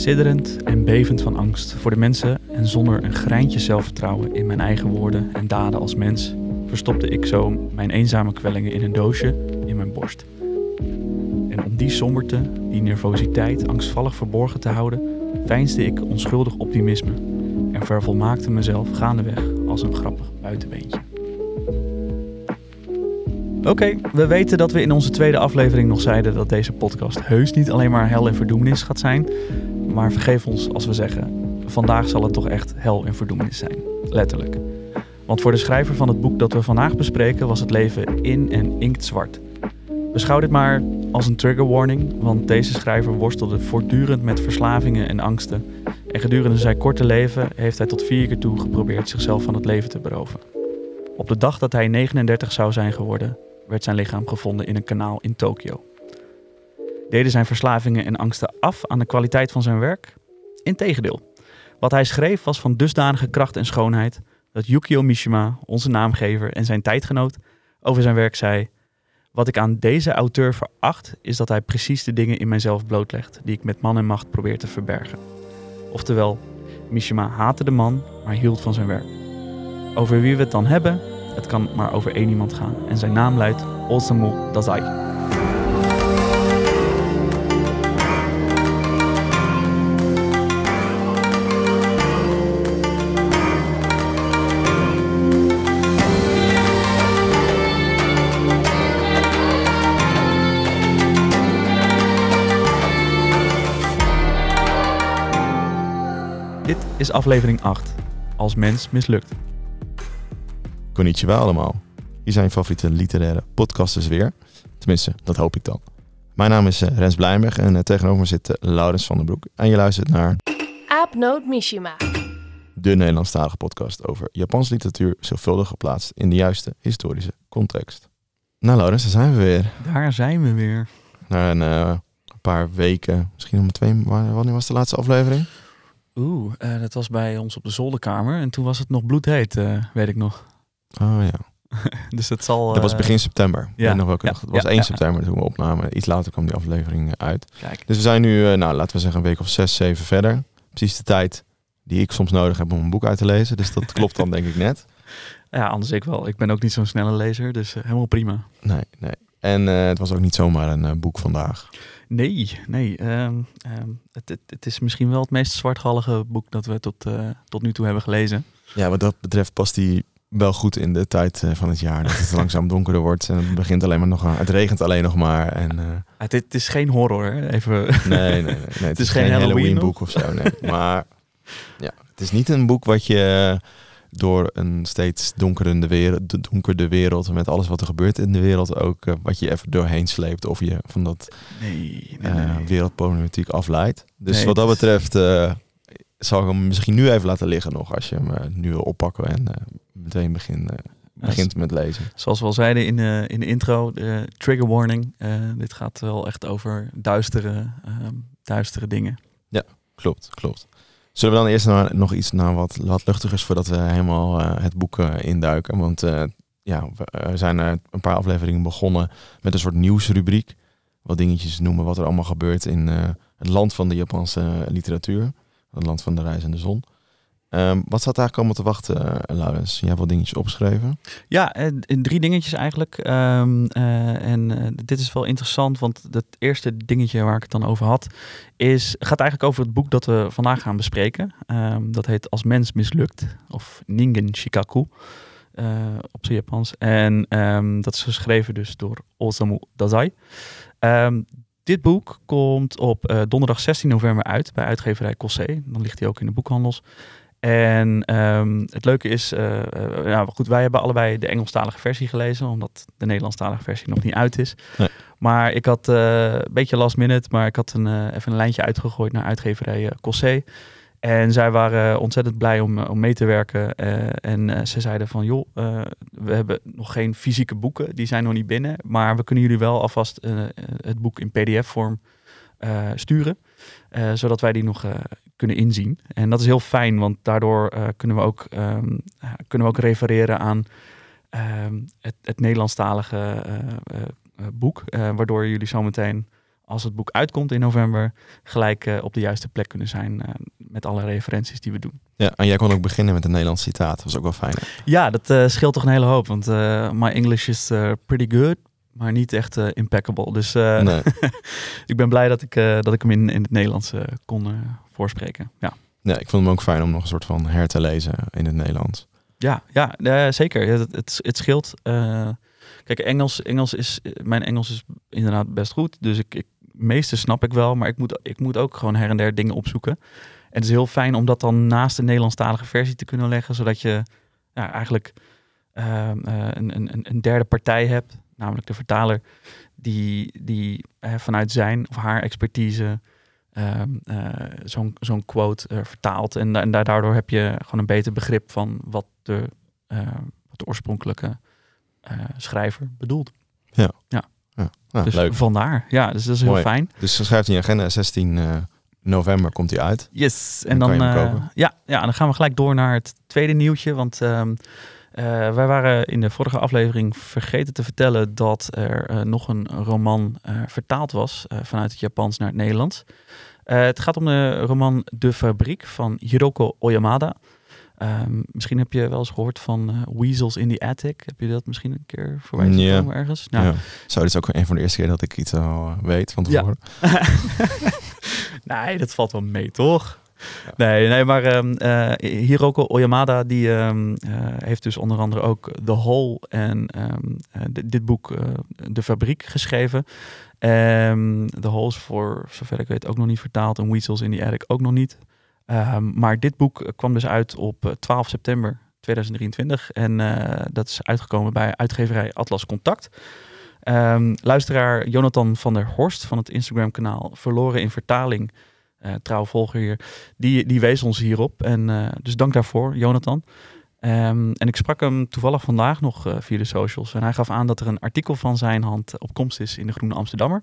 Sidderend en bevend van angst voor de mensen en zonder een greintje zelfvertrouwen in mijn eigen woorden en daden als mens, verstopte ik zo mijn eenzame kwellingen in een doosje in mijn borst. En om die somberte, die nervositeit angstvallig verborgen te houden, veinsde ik onschuldig optimisme en vervolmaakte mezelf gaandeweg als een grappig buitenbeentje. Oké, we weten dat we in onze tweede aflevering nog zeiden dat deze podcast heus niet alleen maar hel en verdoemenis gaat zijn. Maar vergeef ons als we zeggen, vandaag zal het toch echt hel en verdoemenis zijn. Letterlijk. Want voor de schrijver van het boek dat we vandaag bespreken was het leven in en inktzwart. Beschouw dit maar als een trigger warning, want deze schrijver worstelde voortdurend met verslavingen en angsten. En gedurende zijn korte leven heeft hij tot vier keer toe geprobeerd zichzelf van het leven te beroven. Op de dag dat hij 39 zou zijn geworden, werd zijn lichaam gevonden in een kanaal in Tokio. Deden zijn verslavingen en angsten af aan de kwaliteit van zijn werk? Integendeel. Wat hij schreef was van dusdanige kracht en schoonheid dat Yukio Mishima, onze naamgever en zijn tijdgenoot, over zijn werk zei: Wat ik aan deze auteur veracht, is dat hij precies de dingen in mijzelf blootlegt die ik met man en macht probeer te verbergen. Oftewel, Mishima haatte de man, maar hield van zijn werk. Over wie we het dan hebben, het kan maar over één iemand gaan en zijn naam luidt Osamu Dazai. Is aflevering 8. Als mens mislukt. Konnichiwa allemaal. Hier zijn je favoriete literaire podcasters weer. Tenminste, dat hoop ik dan. Mijn naam is eh, Rens Blijnberg en eh, tegenover me zit eh, Laurens van den Broek. En je luistert naar Aapnoot Mishima. de Nederlandstalige podcast over Japanse literatuur zorgvuldig geplaatst in de juiste historische context. Nou Laurens, daar zijn we weer. Daar zijn we weer. Na een eh, paar weken, misschien nog maar twee, wa- wanneer was de laatste aflevering? Oeh, eh, dat was bij ons op de zolderkamer en toen was het nog bloedheet, eh, weet ik nog. Oh ja, Dus het zal... dat was eh, begin september. Ja, nog welke ja, dag. Het was ja, 1 ja. september toen we opnamen. Iets later kwam die aflevering uit. Kijk, Dus we zijn nu, nou, laten we zeggen, een week of zes, zeven verder. Precies de tijd die ik soms nodig heb om een boek uit te lezen. Dus dat klopt dan denk ik net. ja, anders ik wel. Ik ben ook niet zo'n snelle lezer, dus helemaal prima. Nee, nee. En het was ook niet zomaar een boek vandaag. Nee, nee. ehm, ehm, het, het, het is misschien wel het meest zwartgallige boek dat we tot, eh, tot nu toe hebben gelezen. Ja, wat dat betreft past die wel goed in de tijd eh, van het jaar. Dat het langzaam donkerder wordt en het begint alleen maar nog aan. Het regent alleen nog maar. En, eh, Het, het is geen horror, hè? even. nee, nee, nee, nee. Het, is geen Halloween boek of zo. Nee. Maar ja, het is niet een boek wat je door een steeds donkerende wereld, de donkerde wereld met alles wat er gebeurt in de wereld ook eh, wat je even doorheen sleept of je van dat Nee, nee, eh, wereldproblematiek afleidt. Dus wat dat betreft eh, zal ik hem misschien nu even laten liggen nog als je hem nu wil oppakken en meteen begin, begint met lezen. Zoals we al zeiden in de, in de intro, de trigger warning. dit gaat wel echt over duistere, ehm, duistere dingen. Klopt, klopt. Zullen we dan eerst naar, nog iets naar wat, wat luchtigers voordat we helemaal eh, het boek eh, induiken? Want eh, ja, we zijn een paar afleveringen begonnen met een soort nieuwsrubriek. Wat dingetjes noemen wat er allemaal gebeurt in het land van de Japanse literatuur. Het land van de reizende zon. Ehm, wat staat daar allemaal te wachten, eh, Laurens? Je hebt wat dingetjes opgeschreven. Ja, eh, drie dingetjes eigenlijk. Ehm, eh, en eh, dit is wel interessant, want het eerste dingetje waar ik het dan over had, is, gaat eigenlijk over het boek dat we vandaag gaan bespreken. Ehm, dat heet Als mens mislukt, of Ningen Shikaku eh, op zijn Japans. En dat is geschreven dus door Osamu Dazai. Dit boek komt op eh, donderdag 16 november uit bij uitgeverij Cossé. Dan ligt hij ook in de boekhandels. En ehm, het leuke is, eh, eh, goed, wij hebben allebei de Engelstalige versie gelezen, omdat de Nederlandstalige versie nog niet uit is. Nee. Maar ik had eh, een beetje last minute, maar ik had een, even een lijntje uitgegooid naar uitgeverij Cossé. En zij waren ontzettend blij om, om mee te werken. en ze zeiden van, joh, we hebben nog geen fysieke boeken, die zijn nog niet binnen. Maar we kunnen jullie wel alvast het boek in pdf-vorm sturen. Eh, zodat wij die nog eh, kunnen inzien. En dat is heel fijn, want daardoor eh, kunnen, we ook, ehm, eh, kunnen we ook refereren aan ehm, het, het Nederlandstalige boek. waardoor jullie zometeen als het boek uitkomt in november, gelijk op de juiste plek kunnen zijn met alle referenties die we doen. Ja, en jij kon ook beginnen met een Nederlands citaat. Dat was ook wel fijn. hè? Ja, dat scheelt toch een hele hoop, want my English is pretty good, maar niet echt eh, impeccable. Dus eh, Nee. ik ben blij dat ik, eh, dat ik hem in, in het Nederlands kon voorspreken. Ja. Ja, ik vond hem ook fijn om nog een soort van her te lezen in het Nederlands. Ja, ja zeker. Ja, Het, het, het scheelt. Kijk, Engels, Engels is, mijn Engels is inderdaad best goed. Dus ik, ik meeste snap ik wel, maar ik moet, ik moet ook gewoon her en der dingen opzoeken. En het is heel fijn om dat dan naast de Nederlandstalige versie te kunnen leggen, zodat je ja, eigenlijk een, een, een derde partij hebt, namelijk de vertaler, die, die eh, vanuit zijn of haar expertise ehm, eh, zo'n zo'n quote eh, vertaalt. En, en da- daardoor heb je gewoon een beter begrip van wat de, eh, wat de oorspronkelijke schrijver bedoelt. Nou, dus leuk. vandaar. Ja, dus dat is heel fijn. Dus dan schrijft in je agenda 16 eh, november komt hij uit. Yes. Dan En dan, kopen. ja, ja, dan gaan we gelijk door naar het tweede nieuwtje. Want ehm, eh, wij waren in de vorige aflevering vergeten te vertellen dat er eh, nog een roman eh, vertaald was vanuit het Japans naar het Nederlands. Het gaat om de roman De Fabriek van Hiroko Oyamada. Ehm, misschien heb je wel eens gehoord van Weasels in the Attic. Heb je dat misschien een keer voorbij zien Ja. komen ergens? Nou, Ja. Zo, dit is ook een van de eerste keer dat ik iets al weet van Ja. tevoren. nee, dat valt wel mee, toch? Nee, nee, maar ehm eh, Hiroko Oyamada die ehm, eh, heeft dus onder andere ook The Hole en ehm, eh, dit, boek De Fabriek geschreven. The Hole is voor zover ik weet ook nog niet vertaald en Weasels in the Attic ook nog niet. Maar dit boek kwam dus uit op eh, 12 september 2023 en dat is uitgekomen bij uitgeverij Atlas Contact. Luisteraar Jonathan van der Horst van het Instagram-kanaal Verloren in Vertaling, eh trouw hier, die, die wees ons hierop. En eh, dus dank daarvoor, Jonathan. Ehm, en ik sprak hem toevallig vandaag nog eh, via de socials. En hij gaf aan dat er een artikel van zijn hand op komst is in de Groene Amsterdammer.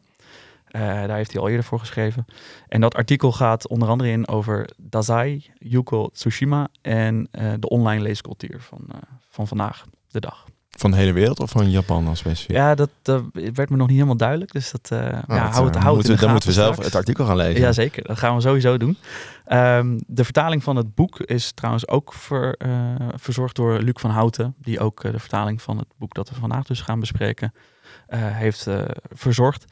Daar heeft hij al eerder voor geschreven. En dat artikel gaat onder andere in over Dazai, Yuko Tsushima en de online leescultuur van, van vandaag de dag. Van de hele wereld of van Japan dan specifiek? Ja, dat eh, werd me nog niet helemaal duidelijk. Dus dat, eh Nou, ja, dat, hou het, eh, hou het moeten, Dan moeten we zelf straks. het artikel gaan lezen. Jazeker, dat gaan we sowieso doen. Ehm, de vertaling van het boek is trouwens ook ver, eh, verzorgd door Luc van Houten, die ook eh, de vertaling van het boek dat we vandaag dus gaan bespreken, eh, heeft eh, verzorgd.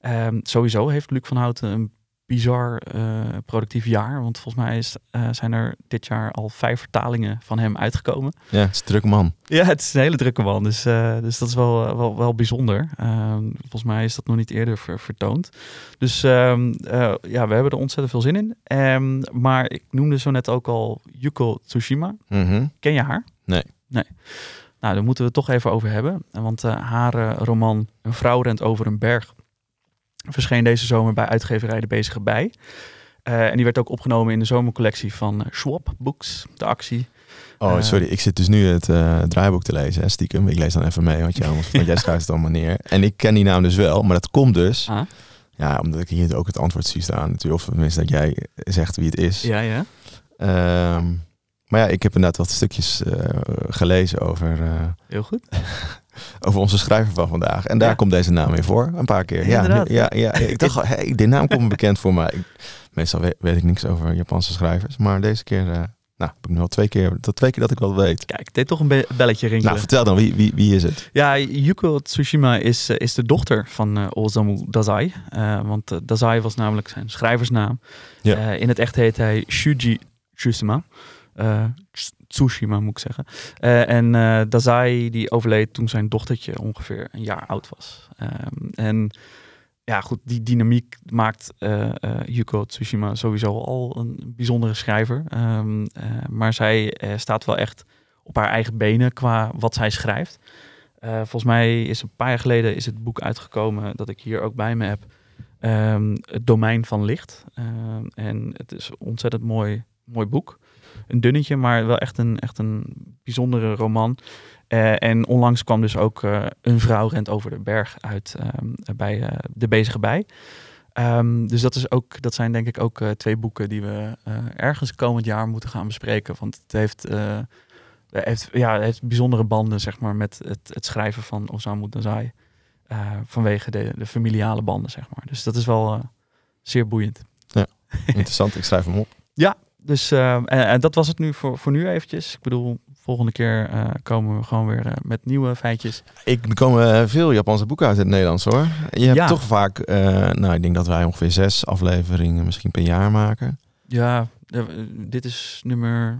Ehm, sowieso heeft Luc van Houten een bizar eh, productief jaar, want volgens mij is, eh, zijn er dit jaar al vijf vertalingen van hem uitgekomen. Ja, het is een druk man. Ja, het is een hele drukke man. Dus, eh, dus dat is wel, wel, wel bijzonder. Ehm, volgens mij is dat nog niet eerder ver- vertoond. Dus ehm, eh, ja, we hebben er ontzettend veel zin in. Ehm, maar ik noemde zo net ook al Yuko Tsushima. Mhm. Ken je haar? Nee. Nee. Nou, daar moeten we het toch even over hebben. Want haar roman Een vrouw rent over een berg verscheen deze zomer bij uitgeverij De Bezige Bij. Eh, en die werd ook opgenomen in de zomercollectie van eh, Schwab Books, de actie. Oh, Eh, sorry. Ik zit dus nu het eh, draaiboek te lezen, hè, stiekem. Ik lees dan even mee, want, jij, anders- want jij schrijft het allemaal neer. En ik ken die naam dus wel, maar dat komt dus... Ah. Ja, omdat ik hier ook het antwoord zie staan. natuurlijk. Of tenminste dat jij zegt wie het is. Ja, ja. Ehm, maar ja, ik heb inderdaad wat stukjes gelezen over, Heel goed. Over onze schrijver van vandaag. En daar Ja. komt deze naam weer voor, een paar keer. Ja, ja, ja, ik dacht, al, hey, die naam komt me bekend voor mij. Meestal weet, weet ik niks over Japanse schrijvers. Maar deze keer, eh, nou, heb ik nu al twee keer, dat twee keer dat ik wel weet. Kijk, deed toch een be- belletje rinkelen. Nou, vertel dan, wie, wie, wie is het? ja, Yuko Tsushima is, eh, is de dochter van eh, Osamu Dazai. Want Dazai was namelijk zijn schrijversnaam. Ja. In het echt heet hij Shuji Tsushima. Ts- Tsushima moet ik zeggen. Eh, en eh, Dazai die overleed toen zijn dochtertje ongeveer een jaar oud was. Ehm, en ja, goed, die dynamiek maakt eh, Yuko Tsushima sowieso al een bijzondere schrijver. Ehm, eh, maar zij staat wel echt op haar eigen benen qua wat zij schrijft. Volgens mij is een paar jaar geleden is het boek uitgekomen dat ik hier ook bij me heb. Ehm, het domein van licht. En het is een ontzettend mooi, mooi boek. Een dunnetje, maar wel echt een, echt een bijzondere roman. Eh, en onlangs kwam dus ook eh, Een vrouw rent over de berg uit ehm, bij eh, De Bezige Bij. Ehm, dus dat, is ook, dat zijn denk ik ook eh, twee boeken die we eh, ergens komend jaar moeten gaan bespreken. Want het heeft, eh, heeft, ja, het heeft bijzondere banden zeg maar, met het, het schrijven van Osamu Dazai. Eh, vanwege de, de familiale banden, zeg maar. Dus dat is wel eh, zeer boeiend. Interessant, ik schrijf hem op. Dus eh, en, en dat was het nu voor, voor nu eventjes. Ik bedoel, volgende keer eh, komen we gewoon weer eh, met nieuwe feitjes. Ik, er komen eh, veel Japanse boeken uit het Nederlands hoor. Je hebt Ja. toch vaak, nou ik denk dat wij ongeveer zes afleveringen misschien per jaar maken. Ja, dit is nummer...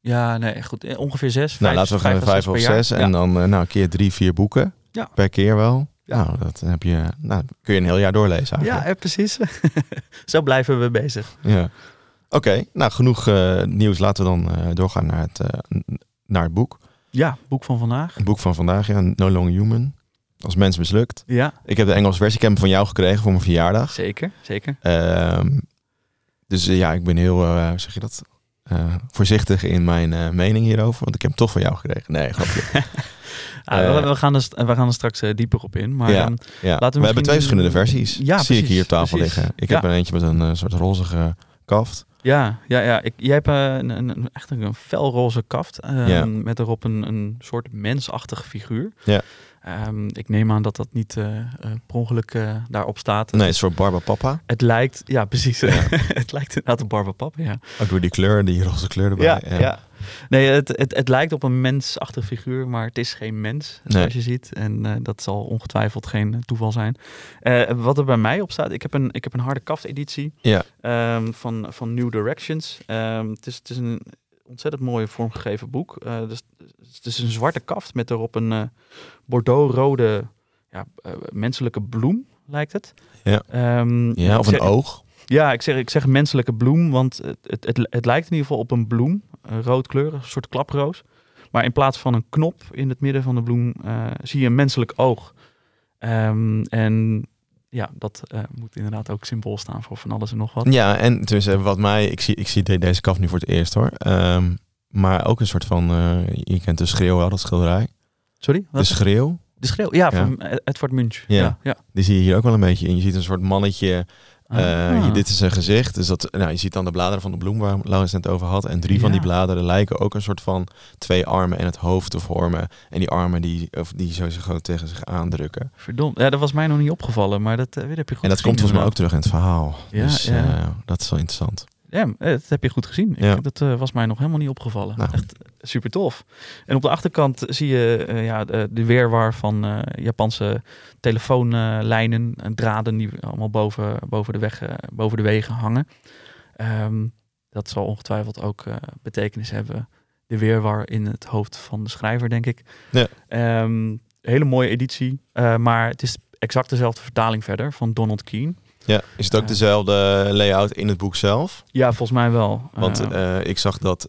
Ja, nee, goed. Ongeveer zes. nou, vijf- laten we gaan vijf of zes. En Ja. dan nou, een keer drie, vier boeken. Ja. Per keer wel. Ja. Nou, dat heb je, nou, kun je een heel jaar doorlezen Ja, eigenlijk. precies. Zo blijven we bezig. Ja. Oké, nou genoeg eh, nieuws. Laten we dan eh, doorgaan naar het, eh, naar het boek. Ja, boek van vandaag. Het boek van vandaag, ja, No Longer Human. Als mens mislukt. Ja, Ik heb de Engelse versie, ik heb hem van jou gekregen voor mijn verjaardag. zeker, zeker. Ehm, dus ja, ik ben heel, zeg je dat, voorzichtig in mijn mening hierover. Want ik heb hem toch van jou gekregen. Nee, grapje. Ah, we, we gaan er, st- we gaan er straks dieper op in. Maar Ja. ehm, Ja, we, Laten we hebben misschien- twee verschillende versies. Ja, Zie ik hier op tafel precies. liggen. Ik Ja. heb er eentje met een soort rozige kaft. Ja, ja, ja. Ik, jij hebt eh, een, een, een- echt een felroze kaft. ehm, Ja. Met erop een, een soort mensachtige figuur. Ja. Ehm, ik neem aan dat dat niet eh, per ongeluk daarop staat. Nee, het is voor Barba Papa. Het lijkt, ja precies. Ja. het lijkt inderdaad op Barbapap, ja. Ook door die kleur, die roze kleur erbij. Nee, het, het, het lijkt op een mensachtige figuur, maar het is geen mens, Nee. zoals je ziet. En eh, dat zal ongetwijfeld geen eh, toeval zijn. Eh, wat er bij mij op staat, ik heb een, ik heb een harde kaft-editie Ja. ehm, van, van New Directions. Ehm, het, is, het is een ontzettend mooi vormgegeven boek. Dus, het is een zwarte kaft met erop een bordeaux-rode ja, menselijke bloem, lijkt het. Ja. Ehm, Ja, of een oog. ja, ik zeg, ik zeg menselijke bloem, want het, het, het lijkt in ieder geval op een bloem. Rood kleur, een soort klaproos. Maar in plaats van een knop in het midden van de bloem eh, zie je een menselijk oog. Ehm, en ja, dat eh, moet inderdaad ook symbool staan voor van alles en nog wat. Ja, en tussen wat mij, ik zie, ik zie de- deze kaft nu voor het eerst hoor. Ehm, maar ook een soort van, eh, je kent de schreeuw wel, dat schilderij. Sorry? De schreeuw, De schreeuw? Ja, Ja. van Edward Munch. Ja. Ja, ja. die zie je hier ook wel een beetje in. Je ziet een soort mannetje, eh, Ah. dit is zijn gezicht. Dus dat, nou, je ziet dan de bladeren van de bloem waar Laurens het net over had. En drie van die bladeren lijken ook een soort van twee armen en het hoofd te vormen. En die armen die, of die zo zich gewoon tegen zich aandrukken. Verdomd. Ja, dat was mij nog niet opgevallen, maar dat, eh, heb je goed en dat komt volgens mij ook terug in het verhaal. Ja, dus ja. eh, dat is wel interessant. Ja, eh, dat heb je goed gezien. Ik- dat eh, was mij nog helemaal niet opgevallen. Nou. Echt super tof. En op de achterkant zie je eh, ja, de, de weerwar van eh, Japanse telefoonlijnen en draden die allemaal boven, boven, de weg, eh, boven de wegen hangen. Ehm, dat zal ongetwijfeld ook eh, betekenis hebben. De weerwar in het hoofd van de schrijver, denk ik. Ja. Ehm, hele mooie editie, eh, maar het is exact dezelfde vertaling verder van Donald Keane. Ja, is het ook Ja. dezelfde layout in het boek zelf? Ja, volgens mij wel. Want Eh, eh, ik zag dat,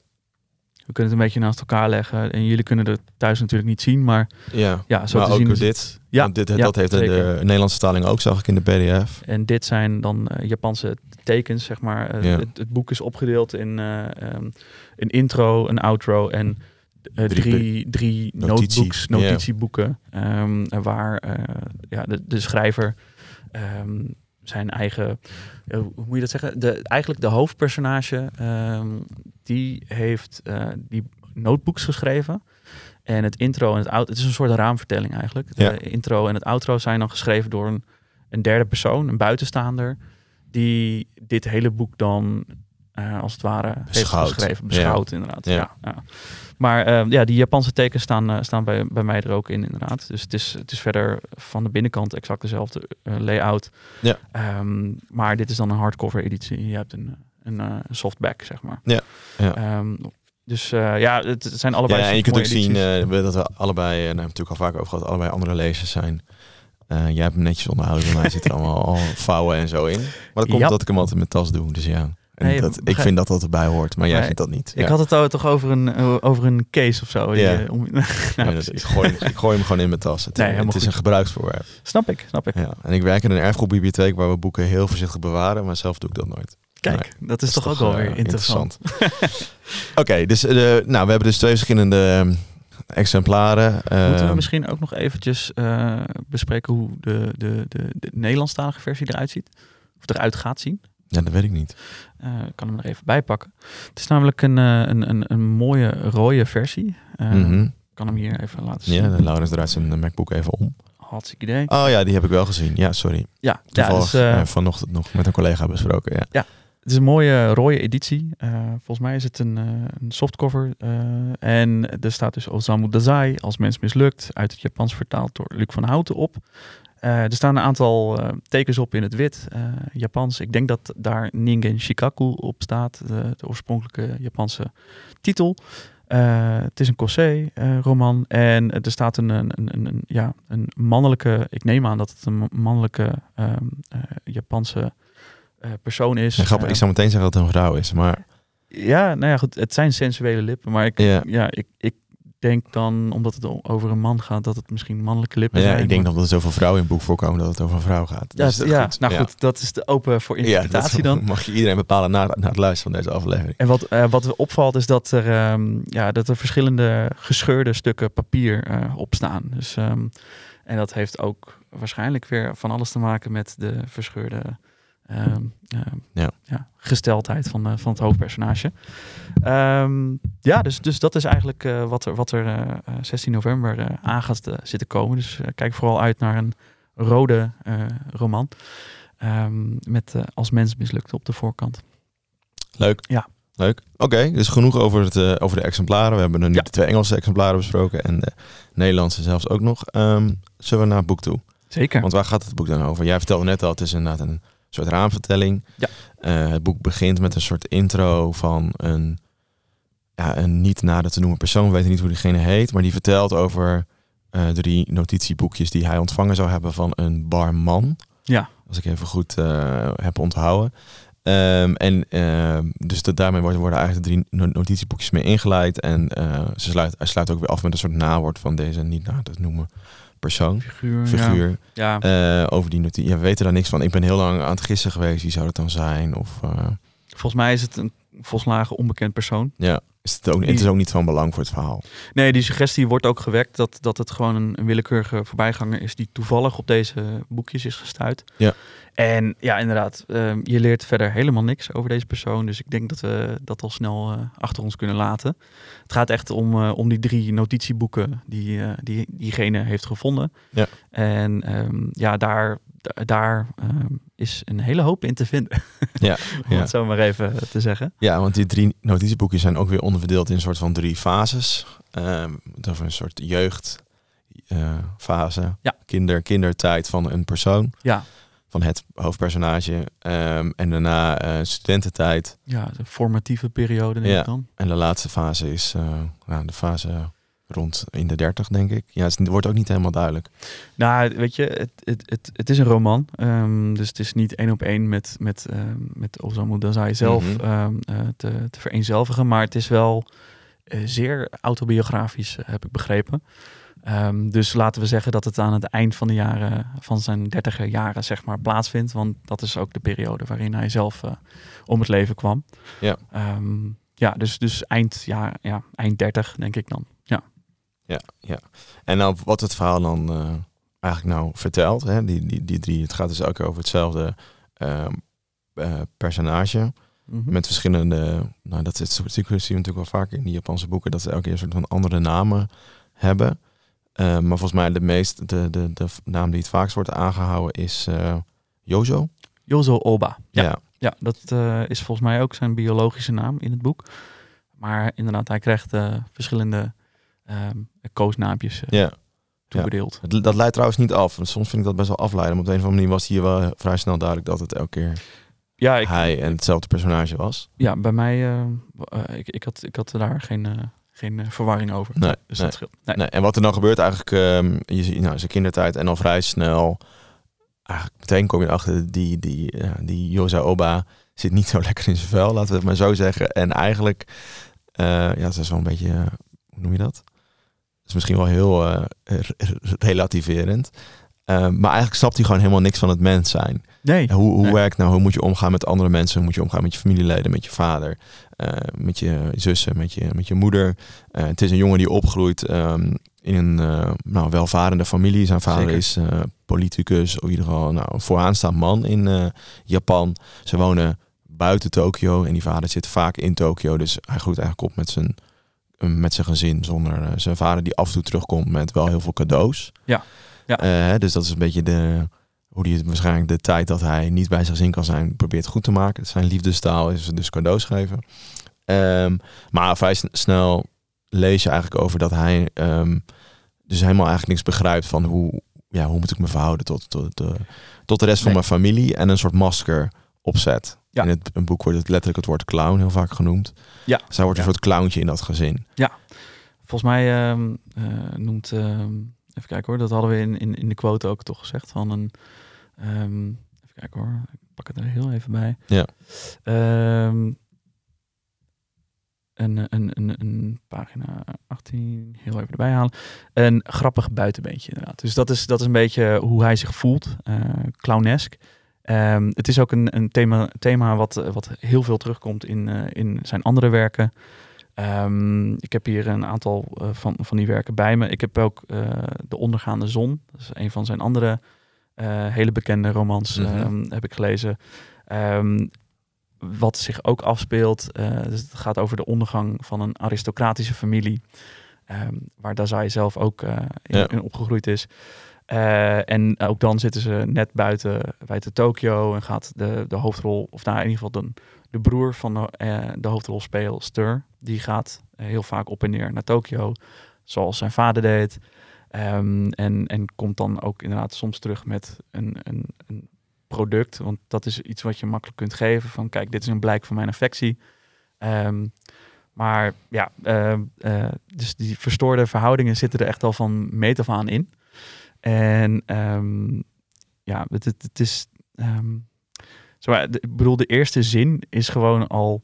We kunnen het een beetje naast elkaar leggen. En jullie kunnen het thuis natuurlijk niet zien, maar ja, ja, zo maar te ook zien. het- dit. Ja, dit, ja, dat heeft de, zeker. de Nederlandse vertaling ook, zag ik in de pdf. En dit zijn dan eh, Japanse tekens, zeg maar. Eh, Ja. het, het boek is opgedeeld in eh, ehm, een intro, een outro en eh, Drie drie, drie notitie, notebooks, notitieboeken. ehm, waar eh, ja, de, de schrijver ehm, zijn eigen, eh, hoe moet je dat zeggen? De, eigenlijk de hoofdpersonage, ehm, die heeft eh, die notebooks geschreven. En het intro en het outro, het is een soort raamvertelling eigenlijk. De Ja. intro en het outro zijn dan geschreven door een, een derde persoon, een buitenstaander, die dit hele boek dan eh, als het ware Beschouwt. heeft geschreven. Beschouwt, inderdaad. Ja. Ja. Ja, Maar eh, ja, die Japanse tekens staan, eh, staan bij, bij mij er ook in, inderdaad. Dus het is, het is verder van de binnenkant exact dezelfde layout. Ja. Ehm, maar dit is dan een hardcover editie. Je hebt een, een, softback, zeg maar. Ja, ja. Ehm, dus ja, het zijn allebei Ja, en je kunt ook zien dat we allebei, en daar hebben we natuurlijk al vaak over gehad, allebei andere lezers zijn. Jij hebt hem netjes onderhouden, want hij zit er allemaal al vouwen en zo in. Maar dat komt Ja. dat ik hem altijd met tas doe, dus ja. En Nee, dat, ik vind dat dat erbij hoort, maar jij vindt dat niet. Ik Ja. had het al- toch over een, eh, over een case of zo. Ja. eh, om- Nee, Nou, dat- ik, gooi, hem- ik gooi hem gewoon in mijn tas. Het, is goed. een gebruiksvoorwerp. Snap ik, snap ik. Ja. En ik werk in een erfgoedbibliotheek waar we boeken heel voorzichtig bewaren, maar zelf doe ik dat nooit. Kijk, dat is toch ook wel eh, weer interessant. Oké, dus nou, we hebben dus twee verschillende ehm, exemplaren. Moeten we Ehm, misschien ook nog eventjes bespreken hoe de, de, de, de Nederlandstalige versie eruit ziet? Of eruit gaat zien? Ja, dat weet ik niet. Eh, ik kan hem er even bij pakken. Het is namelijk een, eh, een, een, een mooie rode versie. Eh, Mhm. Ik kan hem hier even laten zien. Ja, Laurens draait zijn MacBook even om. Hartstikke idee. Oh ja, die heb ik wel gezien. Ja, sorry. Ja, ja Toevallig dus, eh, eh, vanochtend nog met een collega besproken. Ja. Het is een mooie rode editie. Volgens mij is het een, een softcover. en er staat dus Osamu Dazai als mens mislukt. Uit het Japans vertaald door Luc van Houten op. Eh, er staan een aantal eh, tekens op in het wit, eh, Japans. Ik denk dat daar Ningen Shikaku op staat. De, de oorspronkelijke Japanse titel. Het is een Kosei-roman. en er staat een, een, een, een- ja, een mannelijke... Ik neem aan dat het een mannelijke ehm, eh, Japanse persoon is. Grappig, ik zou meteen zeggen dat het een vrouw is, maar ja, nou ja, goed. Het zijn sensuele lippen. Maar ik, ja, ja, ik, ik denk dan, omdat het over een man gaat, dat het misschien mannelijke lippen ja zijn. ik denk dat er zoveel vrouwen in het boek voorkomen dat het over een vrouw gaat. Ja, Dus, ja, nou ja. goed, dat is de open voor Ja, interpretatie dan. mag je iedereen bepalen na, na het luisteren van deze aflevering. En wat, eh, wat opvalt is dat er, ehm, ja, dat er verschillende gescheurde stukken papier eh, op staan. Dus, ehm, en dat heeft ook waarschijnlijk weer van alles te maken met de verscheurde ehm, ehm, Ja. gesteldheid van, eh, van het hoofdpersonage. Ehm, ja, dus, dus dat is eigenlijk eh, wat er, wat er eh, eh, 16 november aan gaat zitten komen. Dus kijk vooral uit naar een rode roman. Met als mens mislukt op de voorkant. Leuk. Ja. Leuk. Oké, dus genoeg over, het, over de exemplaren. We hebben er nu Ja. de twee Engelse exemplaren besproken en de Nederlandse zelfs ook nog. Zullen we naar het boek toe? Zeker. Want waar gaat het boek dan over? Jij vertelde net al, het is inderdaad een soort raamvertelling. Ja. Eh, het boek begint met een soort intro van een, ja, een niet nader te noemen persoon. We weten niet hoe diegene heet, maar die vertelt over eh, drie notitieboekjes die hij ontvangen zou hebben van een barman. Ja. Als ik even goed eh, heb onthouden. Ehm, en ehm, dus dat, daarmee worden, worden eigenlijk de drie no- notitieboekjes mee ingeleid. En ze sluit, hij sluit ook weer af met een soort nawoord van deze niet nader te noemen persoon, Figuur. figuur. Ja. Eh, over die notitie. Ja, we weten daar niks van. Ik ben heel lang aan het gissen geweest. Wie zou dat dan zijn? Of eh, Volgens mij is het een volslagen onbekend persoon. ja, is het, ook, het is ook niet van belang voor het verhaal. Nee, die suggestie wordt ook gewekt dat, dat het gewoon een, een willekeurige voorbijganger is die toevallig op deze boekjes is gestuurd. Ja. En ja, inderdaad, ehm, je leert verder helemaal niks over deze persoon. Dus ik denk dat we dat al snel eh, achter ons kunnen laten. Het gaat echt om, eh, om die drie notitieboeken die, eh, die diegene heeft gevonden. Ja. En ehm, ja, daar, da- daar ehm, is een hele hoop in te vinden. Ja, om ja. het zo maar even te zeggen. Ja, want die drie notitieboekjes zijn ook weer onderverdeeld in een soort van drie fases. Ehm dat een soort jeugdfase, Ja. kinder, kindertijd van een persoon, Ja, van het hoofdpersonage. Ehm, en daarna eh, studententijd. ja de formatieve periode denk Ja. ik dan. En de laatste fase is eh, nou, de fase rond in de dertig, denk ik. Ja, het wordt ook niet helemaal duidelijk. Nou, weet je, het, het, het, het is een roman. ehm, dus het is niet één op één met, met, ehm, met Osamu Dazai zelf ehm, eh, te, te vereenzelvigen. Maar het is wel eh, zeer autobiografisch, eh, heb ik begrepen. Ehm, dus laten we zeggen dat het aan het eind van de jaren, van zijn dertiger jaren, zeg maar, plaatsvindt. Want dat is ook de periode waarin hij zelf om het leven kwam. Ja. Ja, dus, dus eind, ja, ja, eind 30, denk ik dan. Ja. Ja. En nou, wat het verhaal dan eh, eigenlijk nou vertelt, hè, die, die, die drie, het gaat dus ook over hetzelfde ehm, eh, personage. Mhm. Met verschillende, nou dat is natuurlijk zien we natuurlijk wel vaker in die Japanse boeken, dat ze elke keer een soort van andere namen hebben. Eh, maar volgens mij de meest, de, de, de naam die het vaakst wordt aangehouden is eh Jozo. Oba. Ja. Ja. Ja, dat is volgens mij ook zijn biologische naam in het boek. Maar inderdaad, hij krijgt verschillende ehm koosnaampjes eh, ja. toebedeeld. Dat leidt trouwens niet af. Want soms vind ik dat best wel afleiden. Maar op de een of andere manier was hier wel vrij snel duidelijk dat het elke keer Ja, ik, hij en hetzelfde personage was. ja bij mij, eh, eh, ik, ik, had, ik had daar geen, geen verwarring over. Nee, dus nee. dat scheelt. Nee. Nee, en wat er dan gebeurt eigenlijk, ehm, je ziet nou, zijn kindertijd en al vrij snel, eigenlijk meteen kom je erachter, die, die, ja, die Yoza Oba zit niet zo lekker in zijn vel, laten we het maar zo zeggen. En eigenlijk, ja, dat is wel een beetje, hoe noem je dat? Is misschien wel heel eh, relativerend. Eh, maar eigenlijk snapt hij gewoon helemaal niks van het mens zijn. Nee. Hoe, hoe Nee. werkt nou, hoe moet je omgaan met andere mensen? Hoe moet je omgaan met je familieleden, met je vader, eh, met je zussen, met je, met je moeder? Eh, het is een jongen die opgroeit ehm, in een nou, welvarende familie. Zijn vader Zeker. is politicus, of in ieder geval nou, een vooraanstaand man in Japan. Ze wonen buiten Tokio en die vader zit vaak in Tokio. Dus hij groeit eigenlijk op met zijn, met zijn gezin, zonder eh, zijn vader die af en toe terugkomt met wel heel veel cadeaus. Ja. Ja. Eh, dus dat is een beetje de, hoe hij het waarschijnlijk de tijd dat hij niet bij zijn zin kan zijn, probeert goed te maken. Zijn liefdestaal is dus cadeaus geven. Ehm, maar vrij sn- snel lees je eigenlijk over dat hij ehm, dus helemaal eigenlijk niks begrijpt van hoe, ja, hoe moet ik me verhouden tot, tot, de, tot de rest van mijn familie en een soort masker opzet. Ja. In het een boek wordt het letterlijk het woord clown heel vaak genoemd. Ja. Zij wordt een Ja. soort clowntje in dat gezin. Volgens mij ehm, eh, noemt, ehm, even kijken hoor, dat hadden we in, in, in de quote ook toch gezegd van een, ehm, even kijken hoor, ik pak het er heel even bij. Ja. Een, een, een, een pagina 18, heel even erbij halen. Een grappig buitenbeentje inderdaad. Dus dat is, dat is een beetje hoe hij zich voelt, eh clownesk. Ehm, het is ook een, een thema, thema wat, eh, wat heel veel terugkomt in, eh, in zijn andere werken. Ehm, ik heb hier een aantal eh, van, van die werken bij me. Ik heb ook De Ondergaande Zon. Dat is een van zijn andere hele bekende romans. Mhm. ehm, heb ik gelezen. Wat zich ook afspeelt. dus het gaat over de ondergang van een aristocratische familie. waar Dazai zelf ook in, Ja. in opgegroeid is. Eh, en ook dan zitten ze net buiten, buiten Tokio en gaat de, de hoofdrol, of nou in ieder geval de, de broer van de, eh, de hoofdrolspeelster, die gaat eh, heel vaak op en neer naar Tokio, zoals zijn vader deed. Ehm, en, en komt dan ook inderdaad soms terug met een, een, een product, want dat is iets wat je makkelijk kunt geven van kijk, dit is een blijk van mijn affectie. Ehm, maar ja, ehm, eh, dus die verstoorde verhoudingen zitten er echt al van meet aan in. En ehm, ja, het, het, het is. zo, de- ik bedoel, de eerste zin is gewoon al.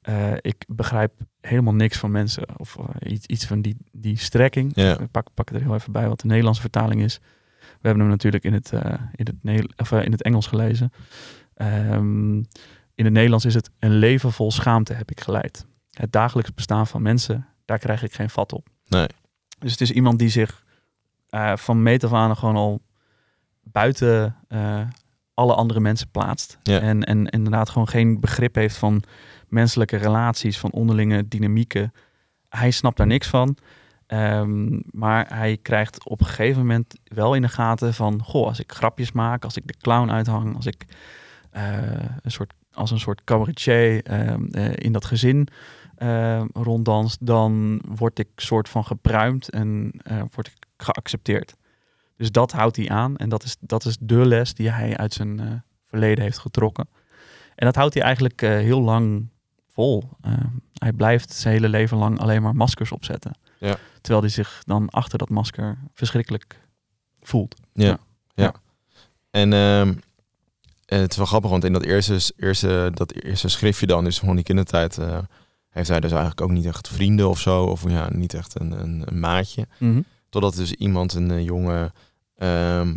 eh, ik begrijp helemaal niks van mensen. Of eh, iets, iets van die, die strekking. Ja. Ik pak, pak het er heel even bij wat de Nederlandse vertaling is. We hebben hem natuurlijk in het, eh, in het, of, in het Engels gelezen. Ehm, in het Nederlands is het een leven vol schaamte heb ik geleid. Het dagelijks bestaan van mensen, daar krijg ik geen vat op. Nee. Dus het is iemand die zich eh, van meet af aan gewoon al buiten eh, alle andere mensen plaatst. Ja. En, en inderdaad gewoon geen begrip heeft van menselijke relaties, van onderlinge dynamieken. Hij snapt daar niks van. Ehm, maar hij krijgt op een gegeven moment wel in de gaten van... Goh, als ik grapjes maak, als ik de clown uithang... als ik eh, een soort, als een soort cabaretier ehm, eh, in dat gezin ronddans... dan word ik soort van gepruimd en word ik geaccepteerd. Dus dat houdt hij aan. En dat is, dat is de les die hij uit zijn eh, verleden heeft getrokken. En dat houdt hij eigenlijk eh, heel lang vol. Eh, hij blijft zijn hele leven lang alleen maar maskers opzetten. Ja. Terwijl hij zich dan achter dat masker verschrikkelijk voelt. Ja. Ja. ja. En ehm, en het is wel grappig, want in dat eerste, eerste, dat eerste schriftje dan, dus van die kindertijd, heeft hij dus eigenlijk ook niet echt vrienden of zo. Of ja, niet echt een, een, een maatje. Totdat dus iemand, een eh, jongen, ehm,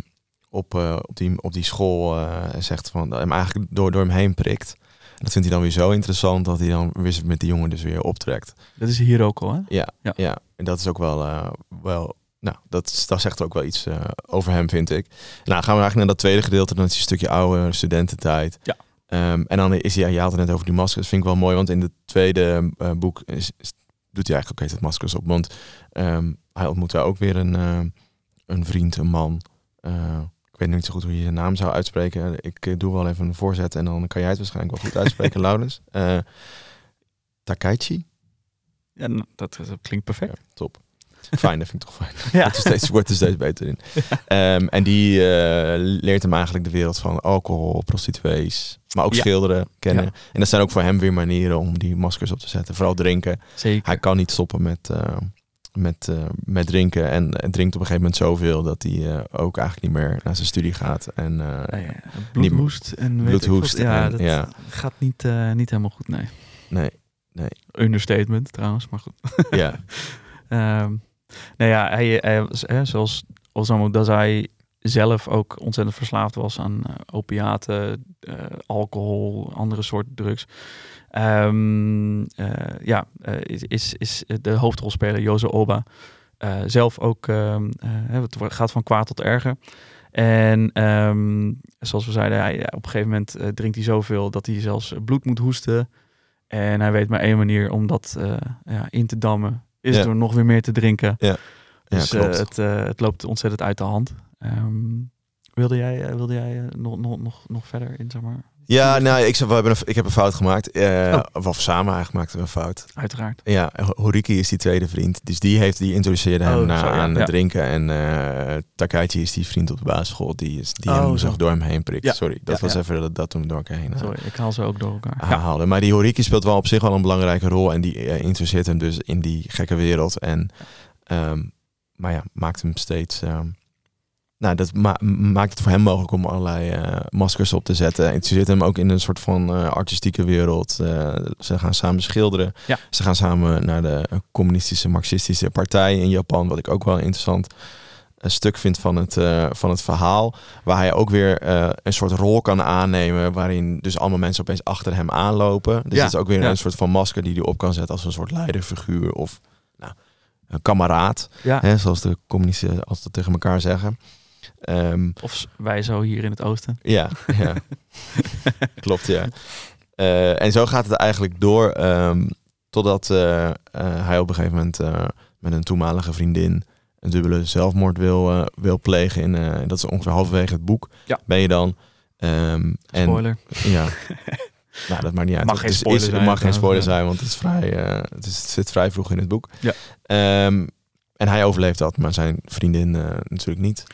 op, eh, op, die, op die school eh, zegt van, hem eigenlijk door, door hem heen prikt. Dat vindt hij dan weer zo interessant dat hij dan weer met die jongen dus weer optrekt. Dat is hier ook al, hè? Ja, Ja. ja. en dat is ook wel, wel nou, dat, dat zegt ook wel iets over hem, vind ik. Nou, gaan we eigenlijk naar dat tweede gedeelte, dan is hij een stukje oude studententijd. Ja. Ehm, en dan is hij, je had het net over die maskers, dat vind ik wel mooi, want in het tweede boek is- doet hij eigenlijk ook het maskers op, want ehm, hij ontmoet daar ook weer een, eh, een vriend, een man. Eh, ik weet niet zo goed hoe je zijn naam zou uitspreken. Ik eh, doe wel even een voorzet en dan kan jij het waarschijnlijk wel goed uitspreken, Laurens. Eh Takaichi? Ja, n- dat, dat klinkt perfect. Ja, top. Fijn, dat vind ik toch fijn. Ja. Wordt er steeds, wordt er steeds beter in. Ehm, en die eh, leert hem eigenlijk de wereld van alcohol, prostituees, maar ook Ja. schilderen kennen. Ja. En dat zijn ook voor hem weer manieren om die maskers op te zetten. Vooral drinken. Zeker. Hij kan niet stoppen met, eh, met, eh, met drinken. En drinkt op een gegeven moment zoveel dat hij ook eigenlijk niet meer naar zijn studie gaat. En Ja, ja. Bloedhoest en weet Bloedhoest ik. Ja, en- dat ja. gaat niet, niet helemaal goed, nee. nee, Understatement trouwens, maar goed. ja, Ehm nou ja, hij, hij was, hè, zoals Osamu Dazai zelf ook ontzettend verslaafd was aan eh, opiaten, eh, alcohol, andere soorten drugs. Ehm, eh, ja, is, is, de hoofdrolspeler Joze Oba zelf ook, ehm, eh, het gaat van kwaad tot erger. En ehm, zoals we zeiden, hij, op een gegeven moment drinkt hij zoveel dat hij zelfs bloed moet hoesten. En hij weet maar één manier om dat ja, in te dammen. Is Ja. door nog weer meer te drinken. Ja, Dus eh, het, eh, het loopt ontzettend uit de hand. Ehm, wilde jij, eh, wilde jij nog, nog, nog, nog verder in, zeg maar? Ja, nou, ik, we hebben een, ik heb een fout gemaakt. Eh, Oh. Of, samen eigenlijk maakten we een fout. Uiteraard. Ja, Horiki is die tweede vriend. Dus die heeft die introduceerde hem Oh, na, zo, ja, aan ja. het drinken. En Takaichi is die vriend op de basisschool. Die, is, die Oh, hem zo. zag door hem heen prikt. Ja. Sorry, dat was even dat, dat toen door elkaar heen Sorry, ik haal ze ook door elkaar. haalde. Ja. Maar die Horiki speelt wel op zich wel een belangrijke rol. En die eh, interesseert hem dus in die gekke wereld. En, ehm, maar ja, maakt hem steeds... ehm, nou, dat ma- maakt het voor hem mogelijk om allerlei eh, maskers op te zetten. En ze zitten hem ook in een soort van eh, artistieke wereld. Eh, ze gaan samen schilderen. Ja. Ze gaan samen naar de communistische, marxistische partij in Japan. Wat ik ook wel een interessant stuk vind van het, van het verhaal. Waar hij ook weer een soort rol kan aannemen. Waarin dus allemaal mensen opeens achter hem aanlopen. Dus Ja, dat is ook weer ja. een soort van masker die hij op kan zetten als een soort leiderfiguur. Of nou, een kameraad. Hè, zoals de communisten altijd tegen elkaar zeggen. Ehm, Of wij zo hier in het oosten. ja, ja. klopt, ja. Eh, en zo gaat het eigenlijk door ehm, totdat eh, eh, hij op een gegeven moment met een toenmalige vriendin een dubbele zelfmoord wil, wil plegen. In, dat is ongeveer halverwege het boek. Ja. Ben je dan. En, Spoiler. ja. nou, dat maakt niet uit. Mag Het geen spoiler is- zijn, mag geen spoiler zijn, want het, is vrij, het, is, het zit vrij vroeg in het boek. Ja. En hij overleeft dat, maar zijn vriendin natuurlijk niet.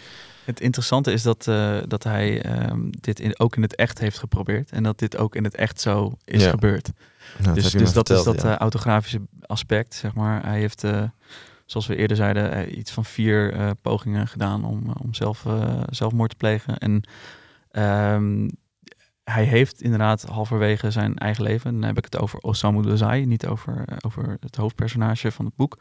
Het interessante is dat, eh, dat hij ehm, dit in, ook in het echt heeft geprobeerd. En dat dit ook in het echt zo is Ja. gebeurd. Nou, dat dus dus dat is dat ja. eh, autografische aspect, zeg maar. Hij heeft, eh, zoals we eerder zeiden, iets van vier pogingen gedaan om, om zelf, zelfmoord te plegen. En ehm, hij heeft inderdaad halverwege zijn eigen leven, dan heb ik het over Osamu Dazai, niet over, over het hoofdpersonage van het boek,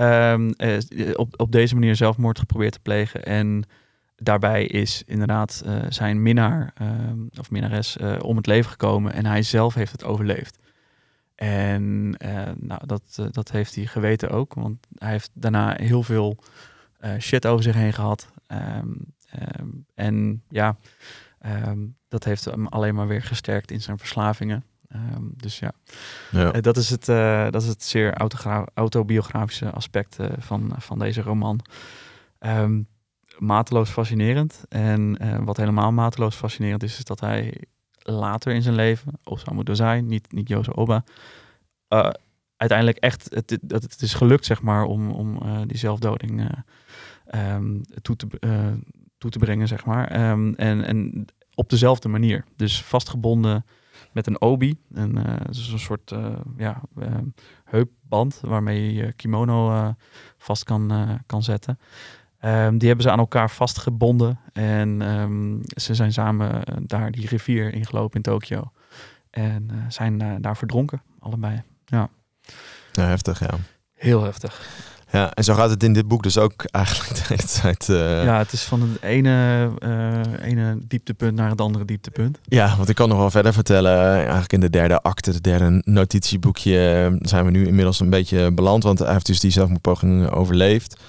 ehm, eh, op, op deze manier zelfmoord geprobeerd te plegen. En daarbij is inderdaad eh, zijn minnaar ehm, of minnares eh, om het leven gekomen en hij zelf heeft het overleefd. En nou, dat, dat heeft hij geweten ook, want hij heeft daarna heel veel shit over zich heen gehad. Ehm, en ja, dat heeft hem alleen maar weer gesterkt in zijn verslavingen. Ehm, dus ja, Ja. eh, dat, is het, eh, dat is het zeer autobiografische aspect eh, van, van deze roman. Ehm, mateloos fascinerend. En wat helemaal mateloos fascinerend is, is dat hij later in zijn leven, Osamu Dazai, niet, niet Jozo Oba, uiteindelijk echt, het, dat het is gelukt, zeg maar, om, om die zelfdoding eh, ehm, toe, te, toe te brengen, zeg maar. En, en op dezelfde manier. Dus vastgebonden met een obi, een, eh, een soort eh, ja, eh, heupband waarmee je je kimono vast kan, kan zetten. Ehm, die hebben ze aan elkaar vastgebonden en ehm, ze zijn samen daar die rivier ingelopen in Tokio. En zijn daar verdronken, allebei. Ja, heftig, ja. Heel heftig. Ja, en zo gaat het in dit boek dus ook eigenlijk de hele tijd. eh, ja, het is van het ene, eh, ene dieptepunt naar het andere dieptepunt. Ja, want ik kan nog wel verder vertellen. Eigenlijk in de derde acte, het derde notitieboekje, eh, zijn we nu inmiddels een beetje beland. Want hij heeft dus die zelfmoordpoging overleefd.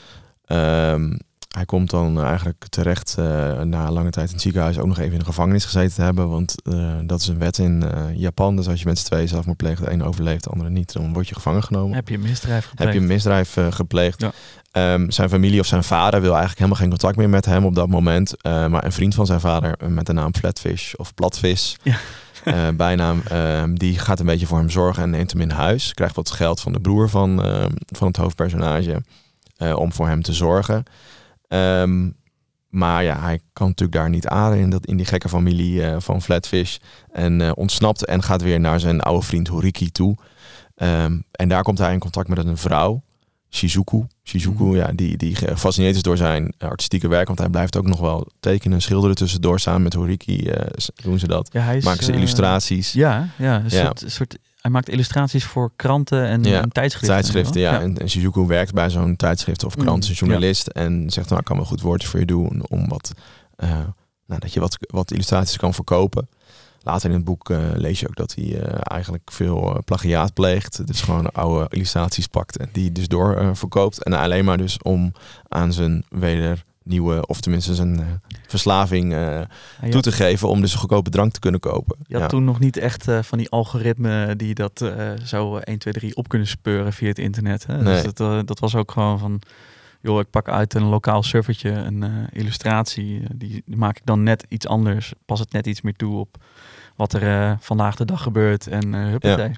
Ehm, hij komt dan eigenlijk terecht eh, na lange tijd in het ziekenhuis ook nog even in de gevangenis gezeten te hebben. Want eh, dat is een wet in eh, Japan. Dus als je met z'n tweeën zelfmoord pleegt, de ene overleeft, de andere niet, dan word je gevangen genomen. Heb je een misdrijf gepleegd? Heb je een misdrijf eh, gepleegd? Ja. Ehm, zijn familie of zijn vader wil eigenlijk helemaal geen contact meer met hem op dat moment. Eh, maar een vriend van zijn vader eh, met de naam Flatfish of Platvis, Ja. eh, bijnaam, ehm, die gaat een beetje voor hem zorgen en neemt hem in huis. Krijgt wat geld van de broer van, ehm, van het hoofdpersonage eh, om voor hem te zorgen. Ehm, maar ja, hij kan natuurlijk daar niet aarden in, dat, in die gekke familie eh, van Flatfish. En eh, ontsnapt en gaat weer naar zijn oude vriend Horiki toe. Ehm, en daar komt hij in contact met een vrouw, Shizuku. Shizuku, Mhm. ja, die, die gefascineerd is door zijn artistieke werk. Want hij blijft ook nog wel tekenen en schilderen tussendoor. Samen met Horiki s- doen ze dat. Ja, hij is, Maken ze illustraties. Ja, ja, een Ja. Soort, soort, hij maakt illustraties voor kranten en, Ja, en tijdschriften. Tijdschriften, ja. ja. En, en Shizuku werkt bij zo'n tijdschrift of krant, Mm, is een journalist. En zegt, nou, ik kan wel goed woordjes voor je doen om wat, eh, nou, dat je wat, wat illustraties kan verkopen. Later in het boek eh, lees je ook dat hij eh, eigenlijk veel plagiaat pleegt. Dus gewoon oude illustraties pakt en die dus door eh, verkoopt. En alleen maar dus om aan zijn weder nieuwe, of tenminste zijn eh, verslaving eh, Hij toe te geven om dus een goedkope drank te kunnen kopen. je had Ja. toen nog niet echt eh, van die algoritmen die dat eh, zo eh, 1, 2, 3 op kunnen speuren via het internet. Hè? Nee. Dus dat, dat was ook gewoon van... joh, ik pak uit een lokaal servertje een illustratie. die, die maak ik dan net iets anders. Pas het net iets meer toe op wat er vandaag de dag gebeurt. En eh huppatee.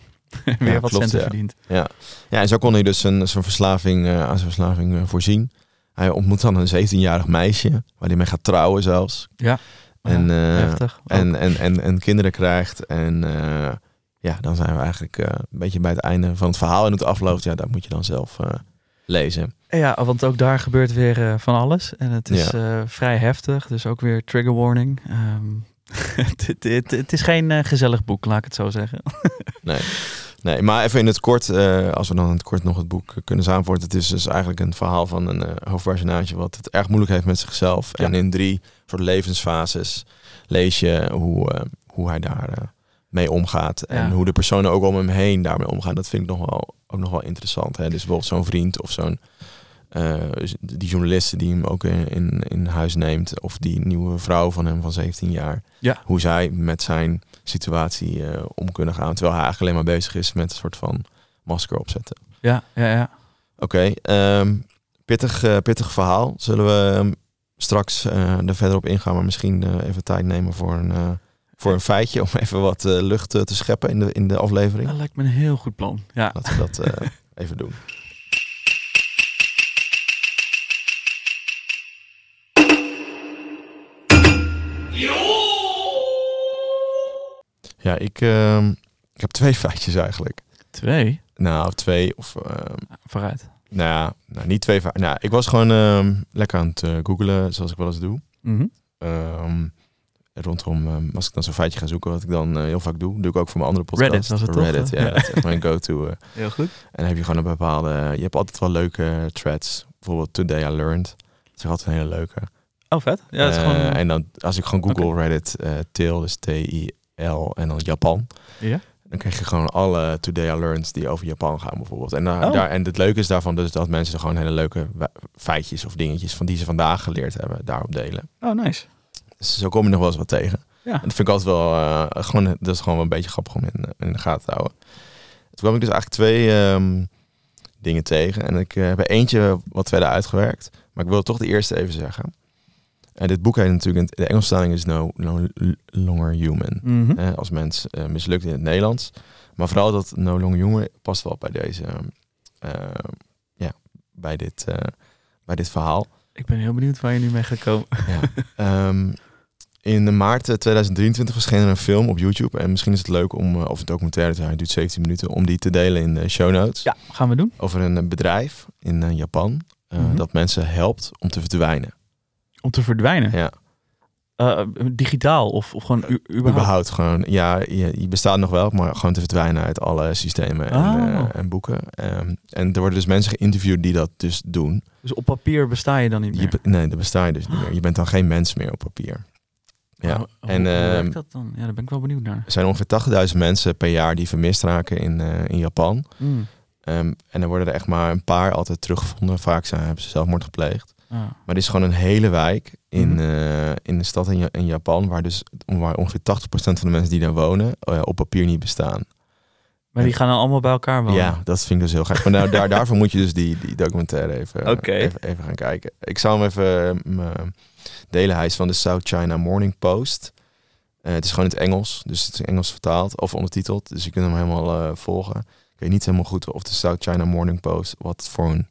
Weer Ja, wat klopt, centen ja. verdiend. Ja. ja, en zo kon hij dus zijn, zijn verslaving, aan zijn verslaving voorzien. Hij ontmoet dan een 17-jarig meisje, waar hij mee gaat trouwen zelfs. Ja. En, Ja, eh, heftig. En, en, en, en kinderen krijgt. En eh, ja, dan zijn we eigenlijk eh, een beetje bij het einde van het verhaal. En het afloopt, ja, dat moet je dan zelf lezen. Ja, want ook daar gebeurt weer van alles. En het is vrij heftig. Dus ook weer trigger warning. Ehm, het, het, het, het is geen gezellig boek, laat ik het zo zeggen. Nee. nee, maar even in het kort, eh, als we dan in het kort nog het boek kunnen samenvatten. Het is dus eigenlijk een verhaal van een eh, hoofdpersonage wat het erg moeilijk heeft met zichzelf. Ja. En in drie soort levensfases lees je hoe, eh, hoe hij daar mee omgaat. En Ja. hoe de personen ook om hem heen daarmee omgaan. Dat vind ik nog wel, ook nog wel interessant. Hè? Dus bijvoorbeeld zo'n vriend of zo'n... eh, die journalisten die hem ook in, in, in huis neemt. Of die nieuwe vrouw van hem van 17 jaar. Ja. Hoe zij met zijn situatie eh, om kunnen gaan. Terwijl hij eigenlijk alleen maar bezig is met een soort van masker opzetten. Ja, ja, ja. Oké, ehm, pittig, eh, pittig verhaal. Zullen we ehm, straks er verder op ingaan, maar misschien even tijd nemen voor een, voor een feitje. Om even wat lucht te scheppen in de, in de aflevering. Dat lijkt me een heel goed plan. Ja, Laten we dat even doen. Ja, ik, ehm, ik heb twee feitjes eigenlijk. twee. Nou, twee of... ehm, Vooruit. nou ja, nou, niet twee feitjes. Nou, ik was gewoon ehm, lekker aan het eh, googlen, zoals ik wel eens doe. Mhm. Ehm, rondom, als ik dan zo'n feitje ga zoeken, wat ik dan eh, heel vaak doe, doe ik ook voor mijn andere podcast. Reddit was het toch? Reddit, ja, Ja. dat is echt mijn go-to. eh. Heel goed. En dan heb je gewoon een bepaalde, je hebt altijd wel leuke threads. Bijvoorbeeld Today I Learned. Dat is altijd een hele leuke. Oh, vet. Ja, het is gewoon... En dan, als ik gewoon Google Reddit, Til, dus T-I-L en dan Japan. ja? Dan krijg je gewoon alle Today I Learned die over Japan gaan bijvoorbeeld. En, daar, Oh. daar, en het leuke is daarvan dus dat mensen er gewoon hele leuke feitjes of dingetjes van die ze vandaag geleerd hebben, daarop delen. Oh, nice. Dus zo kom je nog wel eens wat tegen. Ja. En dat vind ik altijd wel, eh, gewoon, dat is gewoon wel een beetje grappig om in, in de gaten te houden. Toen kwam ik dus eigenlijk twee ehm, dingen tegen. En ik eh, heb er eentje wat verder uitgewerkt. Maar ik wil toch de eerste even zeggen. En dit boek heet natuurlijk, in de Engelse vertaling is No, no Longer Human. Mhm. Eh, als mens eh, mislukt in het Nederlands. Maar vooral dat No Longer Human past wel bij deze, eh, ja, bij dit, eh, bij dit verhaal. Ik ben heel benieuwd waar je nu mee gaat komen. Ja. Ehm, in maart eh, 2023 verscheen er een film op YouTube. En misschien is het leuk om, eh, of een documentaire, hij duurt 17 minuten, om die te delen in de show notes. Ja, gaan we doen. Over een eh, bedrijf in eh, Japan eh, Mhm. dat mensen helpt om te verdwijnen. Om te verdwijnen. Ja, Eh, digitaal of, of gewoon überhaupt? überhaupt gewoon. Ja, je, je bestaat nog wel, maar gewoon te verdwijnen uit alle systemen en, Oh. eh, en boeken. Ehm, en er worden dus mensen geïnterviewd die dat dus doen. Dus op papier besta je dan niet meer? nee, dat besta je dus niet meer. Je bent dan geen mens meer op papier. Ja, Oh, hoe- en hoe werkt ehm, dat dan? Ja, daar ben ik wel benieuwd naar. Er zijn ongeveer 80.000 mensen per jaar die vermist raken in, eh, in Japan. Mm. Ehm, en er worden er echt maar een paar altijd teruggevonden. Vaak zijn, hebben ze zelfmoord gepleegd. Maar dit is gewoon een hele wijk in, Mhm. eh, in de stad in, Ja- in Japan... waar, dus, waar ongeveer 80% van de mensen die daar wonen eh, op papier niet bestaan. Maar die gaan dan allemaal bij elkaar wonen? Ja, dat vind ik dus heel gek. Maar nou, daar, daarvoor moet je dus die, die documentaire even, even, even gaan kijken. Ik zou hem even eh, delen. Hij is van de South China Morning Post. Het is gewoon in het Engels, dus het is Engels vertaald of ondertiteld. Dus je kunt hem helemaal volgen. Ik weet niet helemaal goed of de South China Morning Post, wat voor een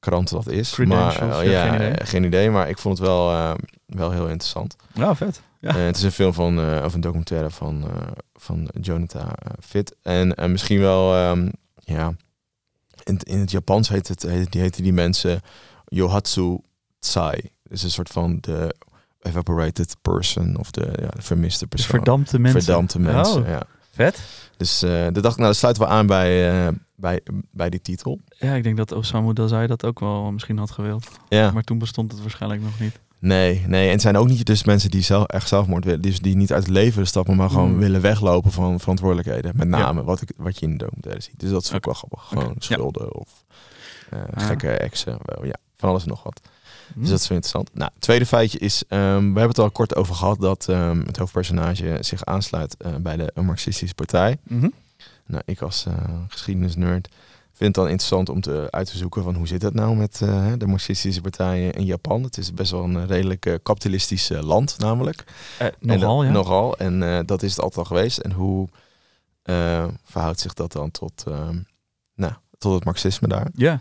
krant dat is. Maar eh, ja, geen idee. eh, geen idee. Maar ik vond het wel, eh, wel heel interessant. Ja, vet. Ja. Het is een film van, of een documentaire van, van Jonathan Fit. En misschien wel, ehm, ja, in, het- in het Japans heet het, heet, die heten die mensen Yohatsu Tsai. Dus een soort van de evaporated person of de, ja, de vermiste persoon. verdampte mensen. Verdampte mensen, Oh, ja. vet. Dus dat dacht ik, nou, dat sluit wel aan bij, bij, bij die titel. Ja, ik denk dat Osamu Dazai dat ook wel misschien had gewild. Ja. Maar toen bestond het waarschijnlijk nog niet. Nee, nee. En het zijn ook niet dus mensen die zelf, echt zelfmoord willen. Dus die niet uit het leven stappen, maar gewoon Mm. willen weglopen van verantwoordelijkheden. Met name wat, ik, wat je in de documentaire ziet. Dus dat is ook Oké. wel grappig. Gewoon ja. schulden of eh, Ah. gekke exen. Wel, ja, van alles en nog wat. Hm. Dus dat is wel interessant. Nou, het tweede feitje is, ehm, we hebben het al kort over gehad dat ehm, het hoofdpersonage zich aansluit eh, bij de Marxistische Partij. Mhm. Nou, ik als eh geschiedenisnerd vind het dan interessant om te, uit te zoeken van hoe zit het nou met eh, de marxistische partijen in Japan. Het is best wel een redelijk eh, kapitalistisch eh, land namelijk. Eh, nogal, dat- ja. Nogal. En dat is het altijd al geweest. En hoe verhoudt zich dat dan tot, ehm, nou, tot het marxisme daar? Ja.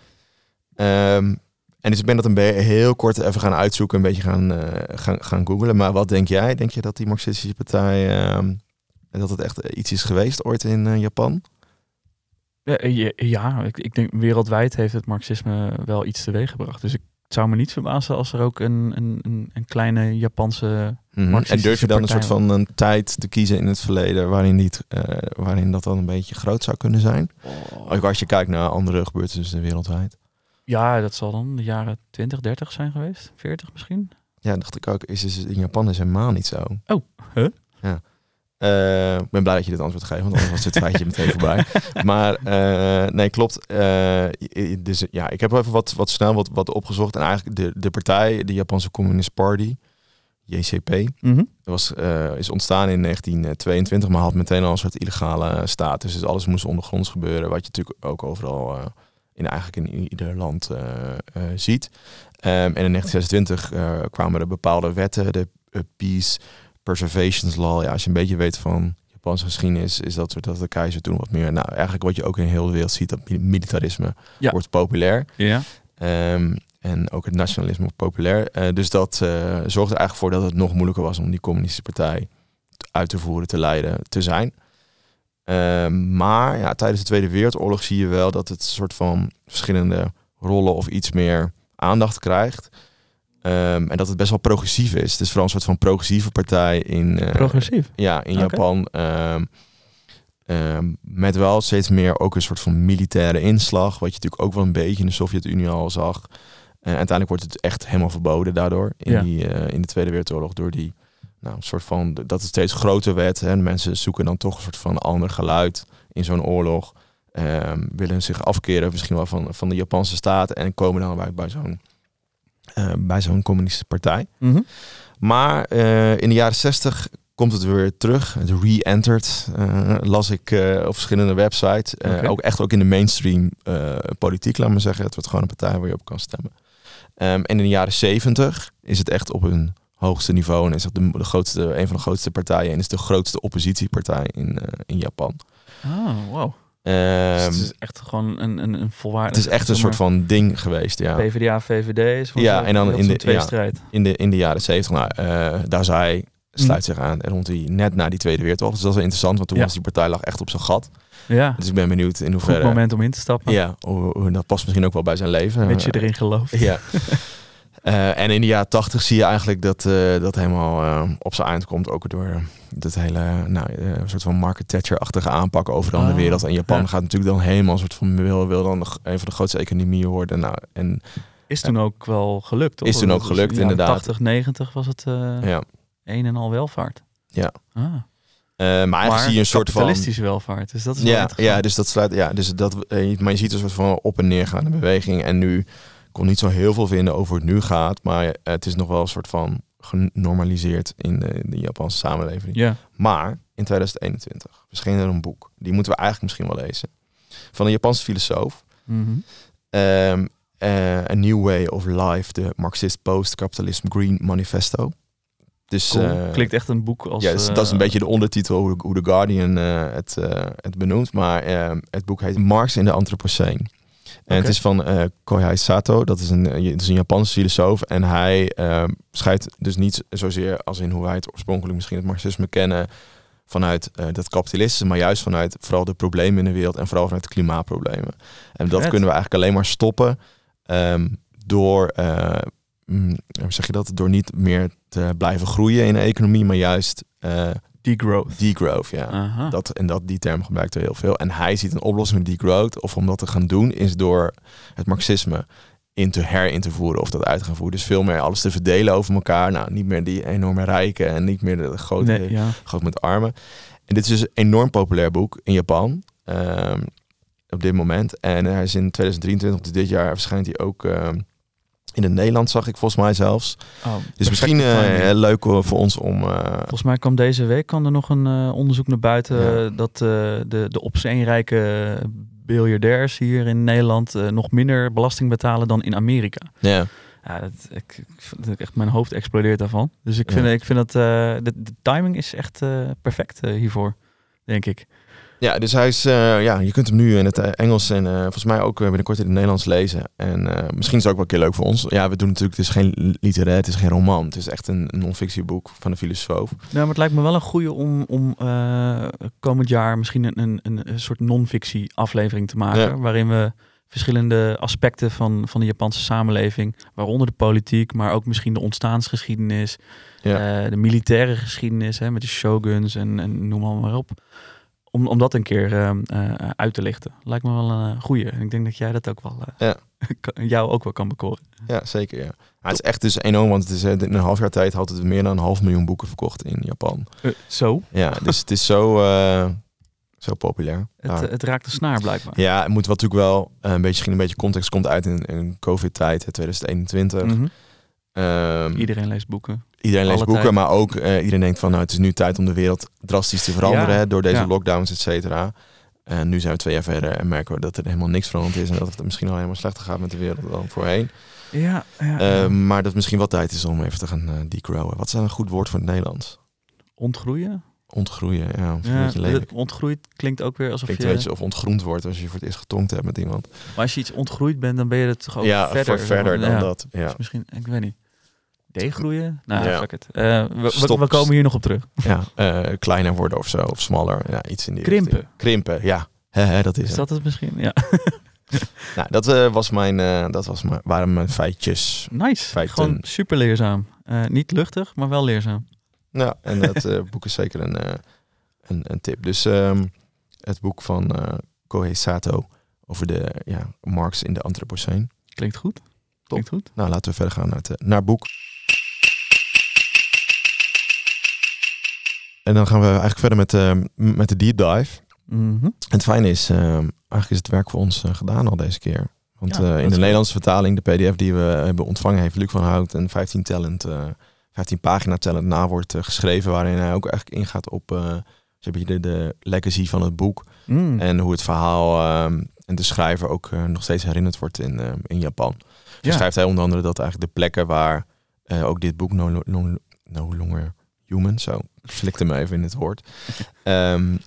Ehm, en dus ik ben dat een beetje heel kort even gaan uitzoeken, een beetje gaan, gaan, gaan googlen. Maar wat denk jij? Denk je dat die marxistische partij, ehm, dat het echt iets is geweest ooit in eh, Japan? Ja, eh, ja, ik, ik denk wereldwijd heeft het marxisme wel iets teweeg gebracht. Dus ik zou me niet verbazen als er ook een, een, een, een kleine Japanse... Mhm. En Marxistische durf je dan een soort van een tijd te kiezen in het verleden waarin, niet, eh, waarin dat dan een beetje groot zou kunnen zijn? Ook als je kijkt naar andere gebeurtenissen wereldwijd. Ja, dat zal dan de jaren 20, 30 zijn geweest. 40 misschien. Ja, dacht ik ook. Is, is in Japan is helemaal niet zo. Oh, huh? Ja. Eh, ik ben blij dat je dit antwoord geeft, want anders was dit feitje meteen voorbij. Maar eh, nee, klopt. Eh, dus ja, ik heb even wat, wat snel wat, wat opgezocht. En eigenlijk de, de partij, de Japanse Communist Party, JCP, Mhm. was, is ontstaan in 1922, maar had meteen al een soort illegale status. Dus alles moest ondergronds gebeuren, wat je natuurlijk ook overal in eigenlijk in ieder land ziet. Ehm, en in 1926 eh, kwamen er bepaalde wetten, de Peace Preservations Law. Ja, als je een beetje weet van Japanse geschiedenis, is dat, dat de keizer toen wat meer. Nou, eigenlijk wat je ook in heel de wereld ziet, dat mi- militarisme Ja. wordt populair. Ja. Ehm, en ook het nationalisme wordt populair. Eh, dus dat eh, zorgde er eigenlijk voor dat het nog moeilijker was om die communistische partij uit te voeren, te leiden, te zijn. Ehm, maar ja, tijdens de Tweede Wereldoorlog zie je wel dat het soort van verschillende rollen of iets meer aandacht krijgt. Ehm, en dat het best wel progressief is. Het is vooral een soort van progressieve partij in, eh, Progressief. ja, in. Japan. ehm, ehm, met wel steeds meer ook een soort van militaire inslag. Wat je natuurlijk ook wel een beetje in de Sovjet-Unie al zag. En uiteindelijk wordt het echt helemaal verboden daardoor. In, Ja. die, eh, in de Tweede Wereldoorlog. Door die nou, een soort van. dat het steeds groter werd. En mensen zoeken dan toch een soort van ander geluid in zo'n oorlog. Willen zich afkeren misschien wel van, van de Japanse staat. En komen dan bij, bij zo'n. Eh, bij zo'n communistische partij. Mhm. Maar eh, in de jaren 60 komt het weer terug. Het re-entered, eh, las ik op verschillende websites. Ook echt ook in de mainstream politiek, laat maar zeggen. Het wordt gewoon een partij waar je op kan stemmen. Ehm, en in de jaren 70 is het echt op een hoogste niveau. En is het de, de grootste, een van de grootste partijen. En is de grootste oppositiepartij in, in Japan. Ah, wow. Dus Ehm, het is echt gewoon een, een, een volwaardig... het is echt een soort van ding geweest, ja. PvdA, VVD is Ja, en dan in de- tweestrijd. in de, in de jaren 70. Nou, eh, daar zei sluit zich aan rond die net na die Tweede Wereldoorlog. Dus dat is wel interessant, want toen Ja. was die partij lag echt op zijn gat. Ja, Dus ik ben benieuwd in goed hoeverre. moment om in te stappen. Ja, hoe, hoe- dat past misschien ook wel bij zijn leven. Mits je erin gelooft. Ja. Eh, en in de jaren tachtig zie je eigenlijk dat eh, dat helemaal op zijn eind komt. Ook door dat hele nou, een soort van Margaret Thatcher-achtige aanpak overal in de Ah, wereld. En Japan ja. gaat natuurlijk dan helemaal een soort van wil, wil dan nog een van de grootste economieën worden. Nou, en Is toen ook wel gelukt, toch? Is toen ook Dus gelukt, in inderdaad. 80, 90 was het eh ja. een en al welvaart. Ja. Ah. Eh, maar eigenlijk maar zie je een soort van. kapitalistische welvaart. Dus dat is Ja, ja, dus dat sluit. Ja, dus dat, maar je ziet een soort van op en neergaande beweging. En nu ik kon niet zo heel veel vinden over hoe het nu gaat. Maar het is nog wel een soort van genormaliseerd in de, in de Japanse samenleving. Ja. Maar in 2021 verscheen er een boek. Die moeten we eigenlijk misschien wel lezen. Van een Japanse filosoof. Mhm. Ehm, eh, A New Way of Life, de Marxist Post-Capitalism Green Manifesto. Dus, Cool. eh, Klinkt echt een boek als... ja, dus eh, dat is een beetje de ondertitel hoe, hoe The Guardian eh, het, eh, het benoemt. Maar eh, het boek heet Marx in de Anthropocene. En het is van eh Kohei Sato, dat is een, eh, dat is een Japanse filosoof. En hij eh, scheidt dus niet zozeer als in hoe wij het oorspronkelijk misschien het marxisme kennen... vanuit eh, dat kapitalisme, maar juist vanuit vooral de problemen in de wereld... en vooral vanuit de klimaatproblemen. En dat kunnen we eigenlijk alleen maar stoppen ehm, door... eh, mm, hoe zeg je dat? Door niet meer te blijven groeien in de economie, maar juist eh, Degrowth. degrowth. Ja. Aha. Dat, en dat, die term gebruikt hij heel veel. En hij ziet een oplossing voor degrowth, of om dat te gaan doen, is door het marxisme in te herin te voeren of dat uit te gaan voeren. Dus veel meer alles te verdelen over elkaar. Nou, niet meer die enorme rijken en niet meer de grote, Nee, ja. groot met armen. En dit is dus een enorm populair boek in Japan. ehm, op dit moment. En hij is in 2023, dus dit jaar, verschijnt hij ook ehm, in het Nederlands, zag ik volgens mij zelfs. Oh, Dus misschien eh, timing. leuk eh, voor ons om... eh, Volgens mij kwam deze week kwam er nog een eh, onderzoek naar buiten Ja. eh, dat eh, de, de opzeenrijke miljardairs hier in Nederland eh, nog minder belasting betalen dan in Amerika. Ja. Ja, dat, ik, echt mijn hoofd explodeert daarvan. Dus ik vind, Ja. ik vind dat eh, de, de timing is echt eh, perfect eh, hiervoor, denk ik. Ja, dus hij is, eh, ja, je kunt hem nu in het eh, Engels en eh, volgens mij ook binnenkort in het Nederlands lezen. En misschien is het ook wel een keer leuk voor ons. Ja, we doen natuurlijk, het is geen literair, het is geen roman. Het is echt een, een non-fictieboek van een filosoof. Nou, maar het lijkt me wel een goede om, om komend jaar misschien een, een, een, soort non-fictie aflevering te maken. Ja. Waarin we verschillende aspecten van, van de Japanse samenleving, waaronder de politiek, maar ook misschien de ontstaansgeschiedenis, Ja. de militaire geschiedenis hè, met de shoguns en, en noem maar op. Om, om dat een keer eh, eh, uit te lichten. Lijkt me wel een goede. En ik denk dat jij dat ook wel, eh, Ja. kan- jou ook wel kan bekoren. Ja, zeker. Ja. Het is echt dus enorm, want het is, eh, in een half jaar tijd had het meer dan een half miljoen boeken verkocht in Japan. Eh, zo, Ja, dus het is zo, eh, zo populair. het, het raakt de snaar blijkbaar. Ja, het moet wel natuurlijk wel eh, een beetje, misschien een beetje context komt uit in, in COVID-tijd, hè, 2021. Mhm. Ehm, Iedereen leest boeken. iedereen leest boeken, tijd. maar ook eh, iedereen denkt van, nou, het is nu tijd om de wereld drastisch te veranderen Ja, door deze ja. lockdowns, et cetera. En nu zijn we twee jaar verder en merken we dat er helemaal niks veranderd is en dat het misschien al helemaal slechter gaat met de wereld dan voorheen. Ja, ja. Ehm, maar dat het misschien wel tijd is om even te gaan eh degrowen. Wat is dan een goed woord voor het Nederlands? Ontgroeien? Ontgroeien, ja. Of het ontgroeid klinkt ook weer alsof Klinkt je... beetje of ontgroend wordt als je voor het eerst getongd hebt met iemand. Maar als je iets ontgroeid bent, dan ben je het toch ook ja, verder. voor verder dan dat. Ja. dus misschien, ik weet niet. Degroeien? Nou, Ja. fuck it. Eh, we, we, komen hier nog op terug. Ja, eh, kleiner worden of zo, of smaller. Ja, iets in die Krimpen. richting. Krimpen, ja. Dat is, Is het. dat het misschien? Ja. Nou, dat eh, was mijn, dat was mijn, waren mijn feitjes. Nice. Feiten. Gewoon super leerzaam. Niet luchtig, maar wel leerzaam. Ja, en dat eh, boek is zeker een, eh, een, een tip. Dus ehm, het boek van eh Kohei Sato over de ja, Marx in de Anthropocene. Klinkt goed. Klinkt goed. Nou, laten we verder gaan naar het, naar boek. En dan gaan we eigenlijk verder met, eh, m- met de deep dive. En het fijne is, eh, eigenlijk is het werk voor ons gedaan al deze keer. Want Ja, in de. Nederlandse vertaling, de pdf die we hebben ontvangen, heeft Luc van Hout een 15 talent, eh 15 pagina talent nawoord eh, geschreven, waarin hij ook eigenlijk ingaat op eh, zeg maar, de, legacy van het boek. Mm. En hoe het verhaal ehm, en de schrijver ook eh, nog steeds herinnerd wordt in, in Japan. Ja. schrijft hij onder andere dat eigenlijk de plekken waar ook dit boek No, no, no Longer Human, zo, ik slikte me even in het woord, ehm, eh,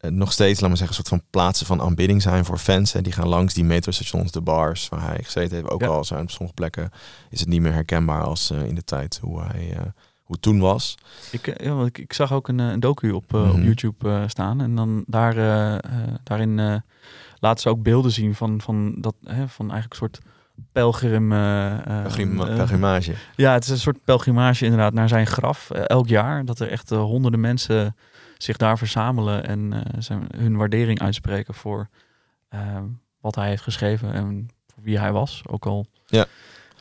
nog steeds, laat maar zeggen, een soort van plaatsen van aanbidding zijn voor fans. Hè. Die gaan langs die metrostations, de bars waar hij gezeten heeft. Ook Ja. al zijn op sommige plekken is het niet meer herkenbaar als eh, in de tijd hoe hij eh, hoe het toen was. Ik, eh, ja, want ik, ik zag ook een, eh, een docu op, eh, op Mhm. YouTube eh, staan. En dan daar, eh, eh, daarin eh, laten ze ook beelden zien van, van, dat, hè, van eigenlijk een soort pelgrim... eh, eh, Pelgrim- eh, pelgrimage. Ja, het is een soort pelgrimage inderdaad naar zijn graf. elk jaar. Dat er echt honderden mensen zich daar verzamelen en zijn, hun waardering uitspreken voor eh, wat hij heeft geschreven en voor wie hij was. Ook al Ja.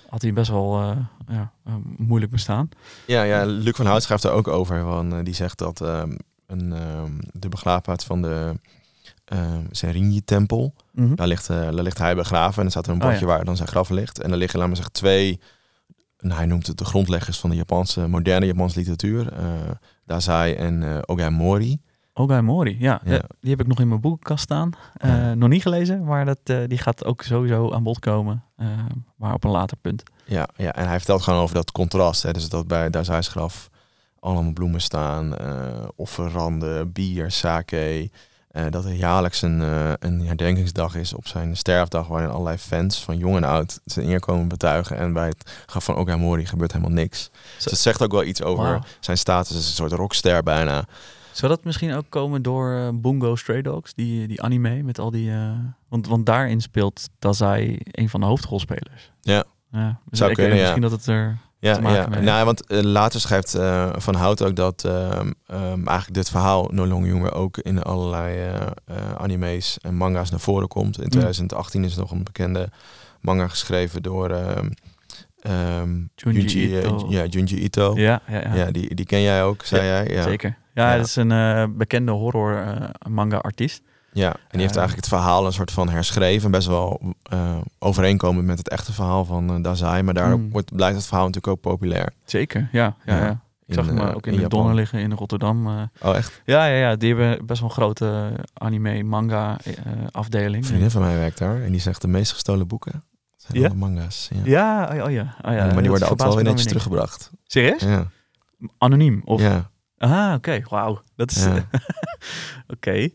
had hij best wel ja, moeilijk bestaan. Ja, ja, Luc van Hout schrijft er ook over. Die zegt dat ehm, een, ehm, de begraafplaats van de ehm Serinji-tempel, daar, ligt, eh, daar ligt hij begraven. En er staat er een Oh, bordje ja. waar dan zijn graf ligt. En er liggen, laten we zeggen, twee... En hij noemt het de grondleggers van de Japanse, moderne Japanse literatuur. eh Dazai en eh Ogai Mori. Ogai Mori, ja, Ja. die heb ik nog in mijn boekenkast staan. Ja. Nog niet gelezen, maar dat, die gaat ook sowieso aan bod komen. maar op een later punt. Ja, ja, en hij vertelt gewoon over dat contrast. Hè. Dus dat bij Dazai's graf allemaal bloemen staan, offeranden, bier, sake. Eh, dat er jaarlijks een, eh, een herdenkingsdag is op zijn sterfdag, waarin allerlei fans van jong en oud zijn eer komen betuigen. En bij het graf van Ogamori gebeurt helemaal niks. Dus het zegt ook wel iets over zijn status als een soort rockster bijna. Zou dat misschien ook komen door eh, Bungo Stray Dogs, die, die anime met al die... want, want daarin speelt Dazai een van de hoofdrolspelers. Ja. ja dus Zou kunnen, ja. Misschien dat het er... Ja, te maken ja. Nou, want eh, later schrijft eh, Van Hout ook dat ehm, ehm, eigenlijk dit verhaal No Long Humor ook in allerlei eh, anime's en manga's naar voren komt. In 2018 is nog een bekende manga geschreven door ehm, Junji eh, Ito. ja, Junji Ito. Ja, Ja, ja, ja. die, die ken jij ook, zei jij. Ja. zeker. Ja, het is een bekende horror manga artiest. Ja, en die heeft Eh. eigenlijk het verhaal een soort van herschreven. Best wel eh, overeenkomend met het echte verhaal van eh, Dazai. Maar daar Mm. wordt, blijft het verhaal natuurlijk ook populair. Zeker, ja. ja, Ja. ja. Ik zag hem eh, ook in, de. Donner liggen in Rotterdam. Oh, echt? ja, ja, ja, die hebben best wel een grote anime, manga eh, afdeling. Een vriendin van mij werkt daar en die zegt de meest gestolen boeken zijn Ja? alle manga's. Ja. Ja, oh ja, oh ja. Oh ja, maar dat die worden altijd wel netjes teruggebracht. Serieus? Ja. Anoniem? Of... ja. Ah, oké. Wauw. Dat is... Ja. oké.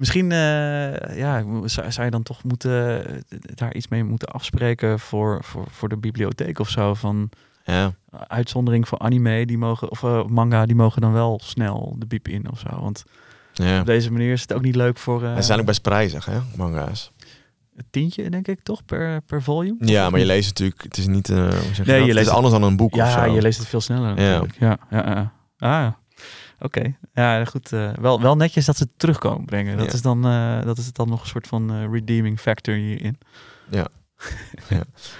Misschien eh, ja, zou, zou je dan toch moeten, eh, daar iets mee moeten afspreken voor, voor, voor de bibliotheek of zo. Van ja. uitzondering voor anime, die mogen, of eh, manga, die mogen dan wel snel de biep in of zo. Want ja. op deze manier is het ook niet leuk voor Ze zijn ook best prijzig, hè, manga's. een tientje, denk ik, toch, per, per volume? Ja, maar je leest natuurlijk, het is niet, je Nee, je het leest is anders dan een boek of Ja, zo. je leest het veel sneller Ja. natuurlijk. Ja, ja, ja. Ah, ja. Oké, ja, goed. eh, wel, wel netjes dat ze het terugkomen brengen. Dat, Ja. is dan, eh, dat is dan nog een soort van eh, redeeming factor hierin.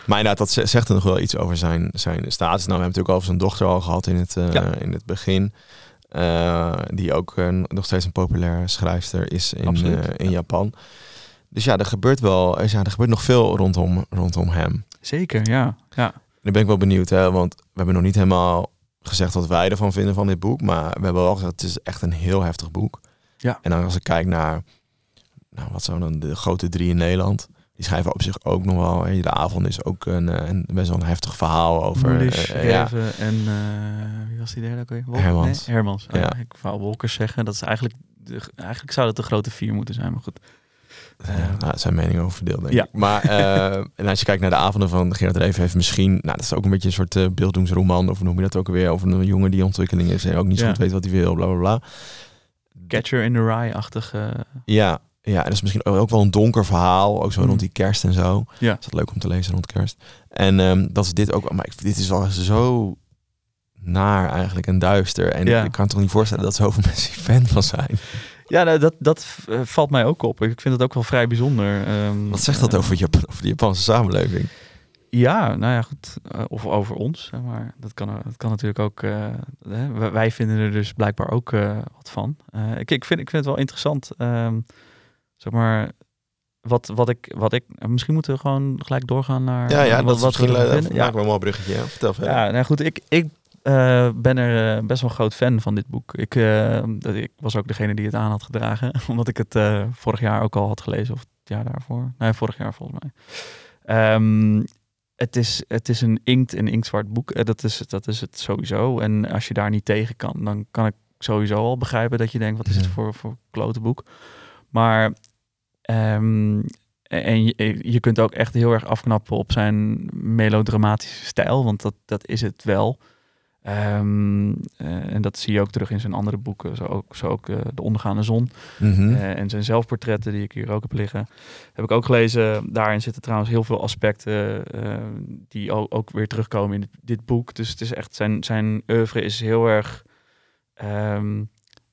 Maar inderdaad, dat ze- zegt er nog wel iets over zijn, zijn status. Nou, we hebben natuurlijk over zijn dochter al gehad in het, Ja. in het begin. Die ook nog steeds een populaire schrijfster is in, in ja. Japan. Dus ja, er gebeurt wel, er- ja, er gebeurt nog veel rondom, rondom hem. Zeker, ja. ja. Ben ik wel benieuwd, hè, want we hebben nog niet helemaal gezegd wat wij ervan vinden van dit boek. Maar we hebben wel gezegd, het is echt een heel heftig boek. Ja. En dan als ik kijk naar, nou, wat zijn dan de grote drie in Nederland? Die schrijven op zich ook nog wel. hè, De avond is ook een, eh, een best wel een heftig verhaal over. Moelisch, eh, eh, ja. En eh, wie was die derde ook weer? Hermans. Nee, Hermans. Oh, Ja. ja. Ik wou Wolkers zeggen. Dat is eigenlijk, de, eigenlijk zou dat de grote vier moeten zijn, maar goed. Ja, nou, zijn meningen over verdeeld, denk Ja. ik. Maar eh, en als je kijkt naar de avonden van Gerard Reven, heeft misschien, nou, dat is ook een beetje een soort beelddoensroman, of noem je dat ook weer, over een jongen die ontwikkeling is en ook niet zo Ja. goed weet wat hij wil, bla bla bla. Catcher in the Rye-achtige... Ja, ja, en dat is misschien ook wel een donker verhaal, ook zo Mm. rond die kerst en zo. Ja. Is dat leuk om te lezen rond kerst. En ehm, dat is dit ook, maar ik, dit is wel zo naar eigenlijk en duister. En Ja. ik kan toch niet voorstellen dat zoveel mensen fan van zijn. Ja, nou, dat, dat eh, valt mij ook op. Ik vind het ook wel vrij bijzonder. Ehm, Wat zegt dat eh, over, Japan, over de Japanse samenleving? Ja, nou ja, goed. eh, of over ons, zeg maar. Dat kan, dat kan natuurlijk ook... hè, wij- vinden er dus blijkbaar ook wat van. Ik, ik, vind, ik vind het wel interessant. ehm, zeg maar... Wat, wat, ik, wat ik... Misschien moeten we gewoon gelijk doorgaan naar... Ja, ja, wat, dat is wat we vinden. ja. Ja, wel een mooi bruggetje. Ja. Vertel verder. ja, nou goed. Ik, ik eh, ben er eh, best wel een groot fan van dit boek. Ik, eh, dat- ik was ook degene die het aan had gedragen. Omdat ik het vorig jaar ook al had gelezen. Of het jaar daarvoor. Nee, vorig jaar volgens mij. Ehm, het, is, het is een inkt- en inktzwart boek. Dat, is, dat is het sowieso. En als je daar niet tegen kan, dan kan ik sowieso al begrijpen dat je denkt, wat is het voor, voor klote boek. Maar ehm, en je, je kunt ook echt heel erg afknappen op zijn melodramatische stijl, want dat, dat is het wel. Ehm, eh, en dat zie je ook terug in zijn andere boeken, zo ook, zo ook eh, De Ondergaande Zon. Mhm. Eh, en zijn zelfportretten, die ik hier ook heb liggen, heb ik ook gelezen. Daarin zitten trouwens heel veel aspecten die ook, ook weer terugkomen in dit, dit boek. Dus het is echt, zijn, zijn oeuvre is heel erg, ehm,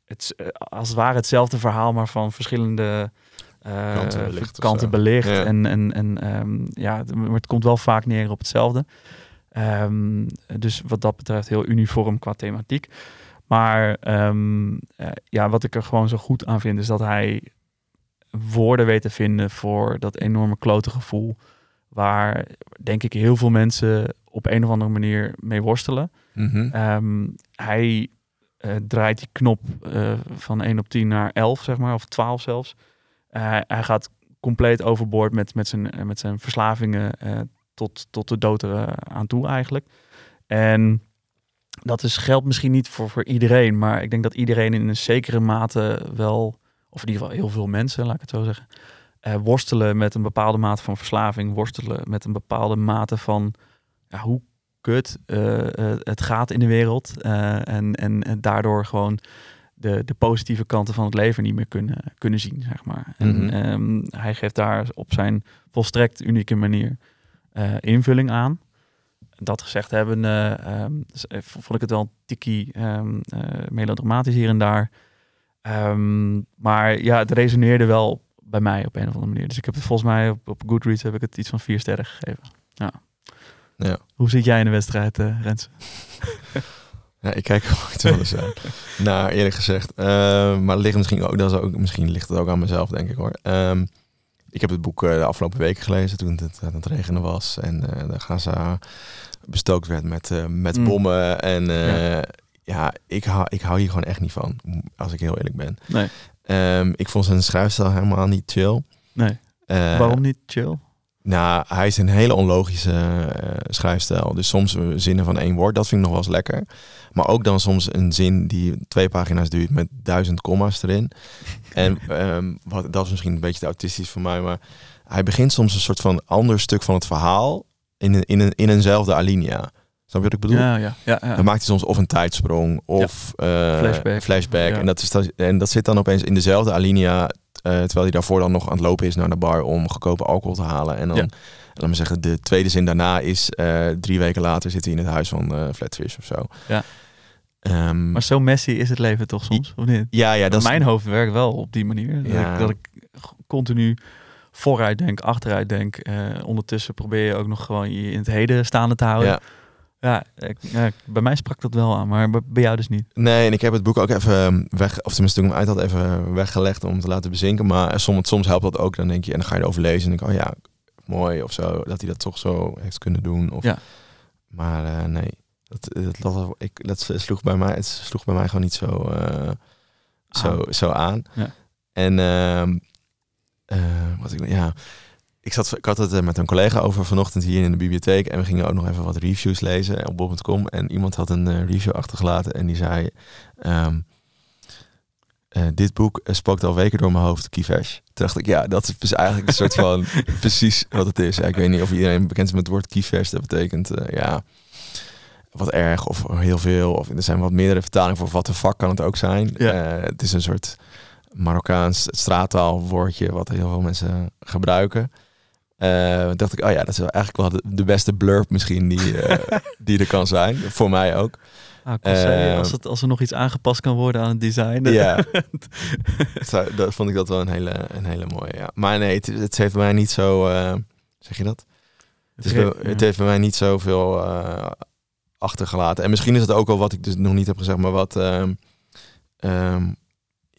het, als het ware hetzelfde verhaal, maar van verschillende Kanten belicht of kanten zo. belicht. Ja. En, en, en ehm, ja, maar het komt wel vaak neer op hetzelfde. Ehm, dus wat dat betreft heel uniform qua thematiek. Maar ehm, eh, ja, wat ik er gewoon zo goed aan vind, is dat hij woorden weet te vinden voor dat enorme klote gevoel. Waar denk ik heel veel mensen op een of andere manier mee worstelen. Mhm. Ehm, hij eh, draait die knop eh, van 1 op 10 naar 11, zeg maar, of 12 zelfs. Hij gaat compleet overboord met, met, zijn, met zijn verslavingen tot, tot de dood er, eh, aan toe eigenlijk. En dat is, geldt misschien niet voor, voor iedereen, maar ik denk dat iedereen in een zekere mate wel, of in ieder geval heel veel mensen, laat ik het zo zeggen, eh, worstelen met een bepaalde mate van verslaving, worstelen met een bepaalde mate van ja, hoe kut eh, eh, het gaat in de wereld en, en, en daardoor gewoon de, de positieve kanten van het leven niet meer kunnen, kunnen zien, zeg maar. En Mhm. ehm, hij geeft daar op zijn volstrekt unieke manier invulling aan. Dat gezegd hebben, eh, ehm, dus, eh, vond ik het wel een tikkie ehm, eh, melodramatisch hier en daar. Ehm, maar ja, het resoneerde wel bij mij op een of andere manier. Dus ik heb het volgens mij op, op Goodreads heb ik het iets van vier sterren gegeven. Ja. Ja. Hoe zit jij in de wedstrijd, eh Rens? Ja, ik kijk ooit wel eens aan. nou, eerlijk gezegd. Eh, maar ligt misschien ook, dat is ook, misschien ligt het ook aan mezelf, denk ik hoor. Ehm, ik heb het boek eh, de afgelopen weken gelezen toen het aan het regenen was. En eh de Gaza bestookt werd met, eh, met Mm. bommen. En eh, Ja. ja, ik hou, ik hou hier gewoon echt niet van, als ik heel eerlijk ben. Nee. Ehm, ik vond zijn schrijfstijl helemaal niet chill. Nee. Eh, Waarom niet chill? Nou, hij is een hele onlogische uh, schrijfstijl. Dus soms zinnen van één woord, dat vind ik nog wel eens lekker. Maar ook dan soms een zin die twee pagina's duurt met duizend comma's erin. en um, wat, dat is misschien een beetje te autistisch voor mij, maar hij begint soms een soort van ander stuk van het verhaal in, een, in, een, in eenzelfde alinea. Snap je wat ik bedoel? Ja, ja, ja, ja. Dan maakt hij soms of een tijdsprong of ja. uh, flashback. flashback. En, dat is en dat zit dan opeens in dezelfde alinea. Uh, terwijl hij daarvoor dan nog aan het lopen is naar de bar om goedkope alcohol te halen. En dan, Ja. laat me zeggen, de tweede zin daarna is uh, drie weken later zit hij in het huis van uh, Flatfish of zo. Ja. Um, Maar zo messy is het leven toch soms, of niet? ja, ja, dat is, Mijn hoofd werkt wel op die manier. Dat, Ja. ik, dat ik continu vooruit denk, achteruit denk. Eh, ondertussen probeer je ook nog gewoon je in het heden staande te houden. Ja. Ja, ik, ja, bij mij sprak dat wel aan, maar bij- jou dus niet. Nee, en ik heb het boek ook even weg, of tenminste toen ik hem uit had, even weggelegd om te laten bezinken. Maar soms, soms helpt dat ook. Dan denk je, en dan ga je erover lezen en denk ik, oh ja, mooi of zo, dat hij dat toch zo heeft kunnen doen. Of, Ja. Maar eh, nee, dat, dat, dat, ik, dat sloeg bij mij, het sloeg bij mij gewoon niet zo, eh, zo, zo aan. Ja. En ehm, eh, wat ik, ja, ik, zat, ik had het er met een collega over vanochtend hier in de bibliotheek. En we gingen ook nog even wat reviews lezen op bob.com. En iemand had een eh, review achtergelaten en die zei... ehm, eh, dit boek eh, spookt al weken door mijn hoofd, Kivesh. Toen dacht ik, ja, dat is dus eigenlijk een soort van precies wat het is. Ja, ik weet niet of iedereen bekend is met het woord Kivesh. Dat betekent, eh, ja, wat erg of heel veel. Of er zijn wat meerdere vertalingen voor wat de vak kan het ook zijn. Ja. Eh, het is een soort Marokkaans straattaalwoordje wat heel veel mensen gebruiken. Eh, dacht ik, oh ja, dat is wel eigenlijk wel de, de beste blurb misschien die, eh, die er kan zijn. Voor mij ook. Ah, als, het, als er nog iets aangepast kan worden aan het design. Ja. Dat vond ik dat wel een hele, een hele mooie. Ja. Maar nee, het, het heeft mij niet zo. eh, zeg je dat? Het, is het heeft bij mij niet zoveel achtergelaten. En misschien is het ook wel wat ik dus nog niet heb gezegd, maar wat. ehm, ehm,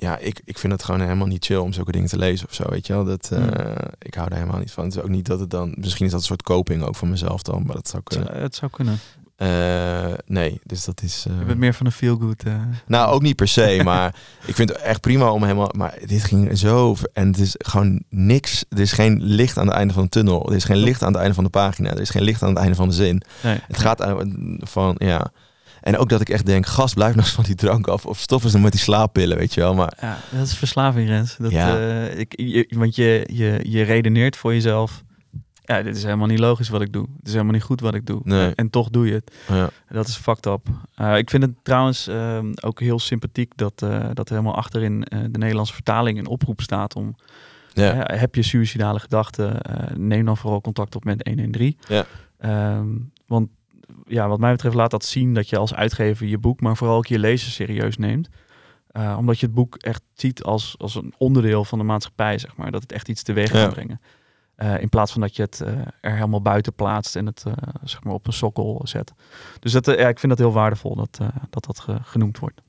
ja, ik, ik vind het gewoon helemaal niet chill om zulke dingen te lezen of zo. Weet je wel? Dat, eh, Hmm. Ik hou daar helemaal niet van. Het is ook niet dat het dan. Misschien is dat een soort coping ook van mezelf dan, maar dat zou Het, kunnen. zou- het zou kunnen. Eh, nee, dus dat is. eh, Je bent meer van een feel-good. eh. nou, ook niet per se, maar ik vind het echt prima om helemaal. Maar dit ging zo. En het is gewoon niks. Er is geen licht aan het einde van de tunnel. Er is geen licht aan het einde van de pagina. Er is geen licht aan het einde van de zin. Nee. Het gaat van. Ja. En ook dat ik echt denk: gast, blijf nou eens van die drank af. Of stop eens met die slaappillen, weet je wel. Maar Ja, dat is verslaving, Rens. Dat, Ja. eh, ik, je, want je, je, je redeneert voor jezelf. Ja, dit is helemaal niet logisch wat ik doe. Het is helemaal niet goed wat ik doe. Nee. En toch doe je het. ja, Dat is fucked up. Eh, ik vind het trouwens ehm, ook heel sympathiek dat, eh, dat er helemaal achterin de Nederlandse vertaling een oproep staat om... ja, heb je suicidale gedachten, neem dan vooral contact op met 113. Ja. Ehm, want ja, wat mij betreft laat dat zien dat je als uitgever je boek, maar vooral ook je lezers serieus neemt. Eh, omdat je het boek echt ziet als, als een onderdeel van de maatschappij, zeg maar. Dat het echt iets teweeg Ja. kan brengen. Eh, in plaats van dat je het eh, er helemaal buiten plaatst en het zeg maar op een sokkel zet. Dus dat, ja, ik vind dat heel waardevol dat dat, dat ge- genoemd wordt.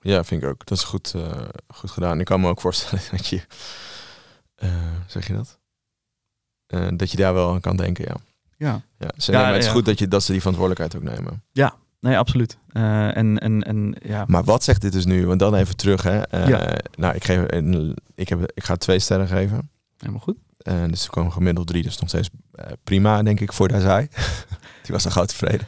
ja, vind ik ook. Dat is goed, goed gedaan. Ik kan me ook voorstellen dat je. zeg je dat? Dat je daar wel aan kan denken, ja. Ja. Ja, Ja, maar het is ja. goed dat, je, dat ze die verantwoordelijkheid ook nemen. Nee, absoluut. Eh, en, en, en ja, Maar wat zegt dit dus nu? Want dan even terug. Hè. Eh, Ja. Nou, ik, geef, een- ik, heb, ik ga twee sterren geven. helemaal goed. Eh, dus er komen gemiddeld drie. Dus nog steeds eh, prima, denk ik, voor daar zij. Die was dan gauw tevreden.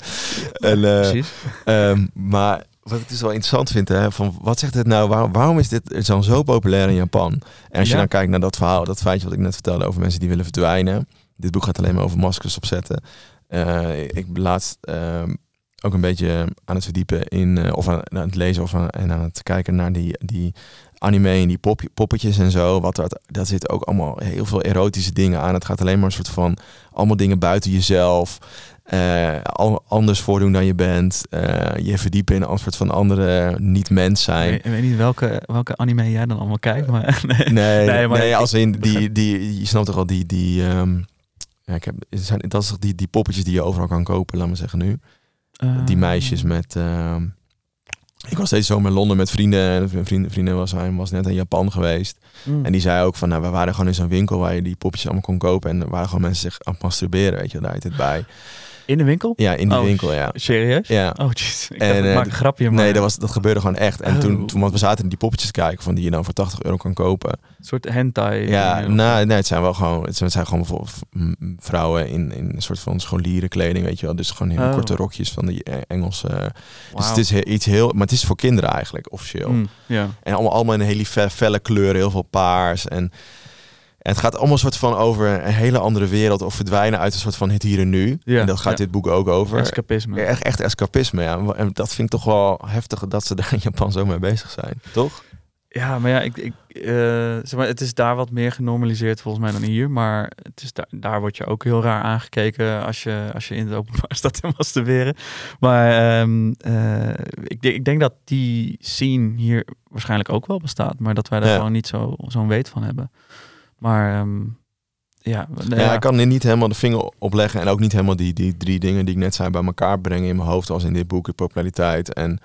En, eh, Precies. ehm, maar wat ik dus wel interessant vind, hè, van wat zegt het nou? Waarom, waarom is dit dan zo populair in Japan? En als je Ja. dan kijkt naar dat verhaal, dat feitje wat ik net vertelde over mensen die willen verdwijnen. Dit boek gaat alleen maar over maskers opzetten. Eh, ik ben laatst ehm, ook een beetje aan het verdiepen in, eh, of aan, aan het lezen of aan, en aan het kijken naar die, die anime en die pop, poppetjes en zo. Wat dat, dat zit ook allemaal heel veel erotische dingen aan. Het gaat alleen maar een soort van allemaal dingen buiten jezelf. eh, al, anders voordoen dan je bent. je verdiepen in een soort van andere niet-mens zijn. Ik weet niet welke, welke anime jij dan allemaal kijkt, maar nee. Nee, Nee, maar als in die, die, je snapt toch al die, die, ehm, ja, ik heb, zijn, dat is die, die poppetjes die je overal kan kopen, laat maar zeggen nu. Die Eh, meisjes met, ehm, ik was deze zomer in Londen met vrienden en een vriend, vriendin was, hij was net in Japan geweest. mm. En die zei ook van, nou, we waren gewoon in zo'n winkel waar je die poppetjes allemaal kon kopen en er waren gewoon mensen zich aan het masturberen, weet je, daar het bij. In de winkel? Ja, in die Oh, winkel, ja. Serieus? Ja. Oh, jeez. Ik, En, dacht, ik eh, maak een grapje, maar Nee, dat, was, dat gebeurde gewoon echt. En Oh. toen, toen, want we zaten in die poppetjes kijken van die je dan voor 80 euro kan kopen. een soort hentai. Ja, nou, nee, het zijn wel gewoon, het zijn, het zijn gewoon bijvoorbeeld vrouwen in, in een soort van scholierenkleding, weet je wel. Dus gewoon hele Oh. korte rokjes van die eh, Engelse. Dus het is he- iets heel, maar het is voor kinderen eigenlijk officieel. Mm, ja. En allemaal, allemaal in hele fe- felle kleuren, heel veel paars. En het gaat allemaal soort van over een hele andere wereld of verdwijnen uit een soort van het hier en nu. Ja, en dat gaat ja. dit boek ook over. Escapisme. Echt, echt escapisme, ja. En dat vind ik toch wel heftig dat ze daar in Japan zo mee bezig zijn, toch? Ja, maar ja, ik, ik, eh, zeg maar, het is daar wat meer genormaliseerd volgens mij dan hier. Maar het is daar, daar word je ook heel raar aangekeken als je, als je in het openbaar staat te masturberen. Maar ehm, eh, ik, denk- ik denk dat die scene hier waarschijnlijk ook wel bestaat. Maar dat wij daar Ja. gewoon niet zo- zo'n weet van hebben. Maar ehm, ja, Ja, ik kan er niet helemaal de vinger op leggen en ook niet helemaal die, die drie dingen die ik net zei bij elkaar brengen in mijn hoofd, als in dit boek, de populariteit en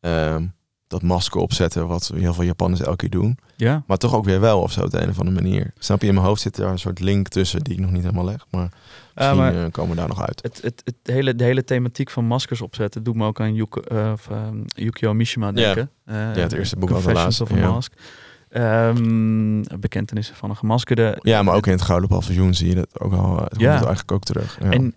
ehm, dat masker opzetten, wat heel veel Japanners elke keer doen. ja, Maar toch ook weer wel of zo op de een of andere manier. Snap je, in mijn hoofd zit daar een soort link tussen die ik nog niet helemaal leg, maar misschien maar- eh, komen we daar nog uit. het, het, het hele, de hele thematiek van maskers opzetten doet me ook aan Yuko, eh, of, ehm, Yukio Mishima Ja. denken. Eh, het eerste boek was de laatste, of a ja. Ehm, bekentenissen van een gemaskerde. Ja, maar ook in het Gouden Paviljoen zie je dat ook al. Het komt Ja. eigenlijk ook terug. Ja. En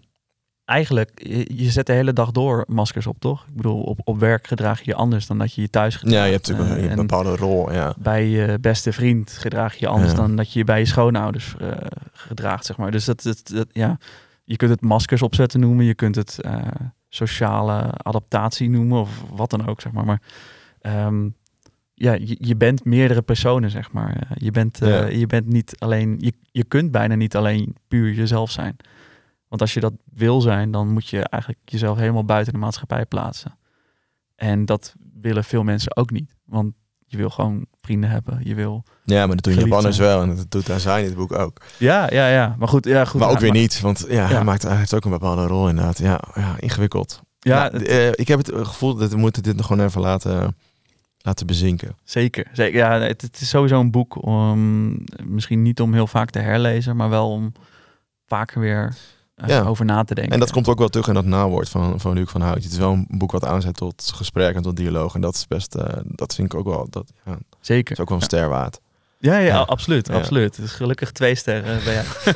eigenlijk, je, zet de hele dag door maskers op, toch? Ik bedoel, op, op werk gedraag je je anders dan dat je je thuis gedraagt. ja, je hebt natuurlijk Eh, een, een en bepaalde rol. Ja. bij je beste vriend gedraag je je anders Ja. dan dat je je bij je schoonouders eh, gedraagt, zeg maar. Dus dat, dat, dat- ja, je kunt het maskers opzetten noemen, je kunt het eh, sociale adaptatie noemen of wat dan ook, zeg maar. Maar ehm, ja, je, je bent meerdere personen, zeg maar. Eh, je, bent, eh, Ja. je bent niet alleen, je, je kunt bijna niet alleen puur jezelf zijn. Want als je dat wil zijn, dan moet je eigenlijk jezelf helemaal buiten de maatschappij plaatsen. En dat willen veel mensen ook niet. Want je wil gewoon vrienden hebben. Je wil. ja, maar dat doen Japanners wel. En dat doet Azai in het boek ook. Ja, ja, ja. Maar goed, ja, goed. maar ook weer niet. Want ja, Ja. Hij, maakt, hij heeft ook een bepaalde rol inderdaad. Ja, ja ingewikkeld. Ja, het- eh, ik heb het gevoel dat we moeten dit nog gewoon even laten, laten bezinken. zeker. zeker. Ja, het, het is sowieso een boek om misschien niet om heel vaak te herlezen, maar wel om vaker weer eh, Ja. over na te denken. En dat komt ook wel terug in dat nawoord van, van Luc van Hout. Het is wel een boek wat aanzet tot gesprek en tot dialoog. En dat is best, eh, dat vind ik ook wel, dat ja, zeker. is ook wel een Ja. Ja, ja, absoluut, Ja. absoluut. Het is gelukkig twee sterren bij jou.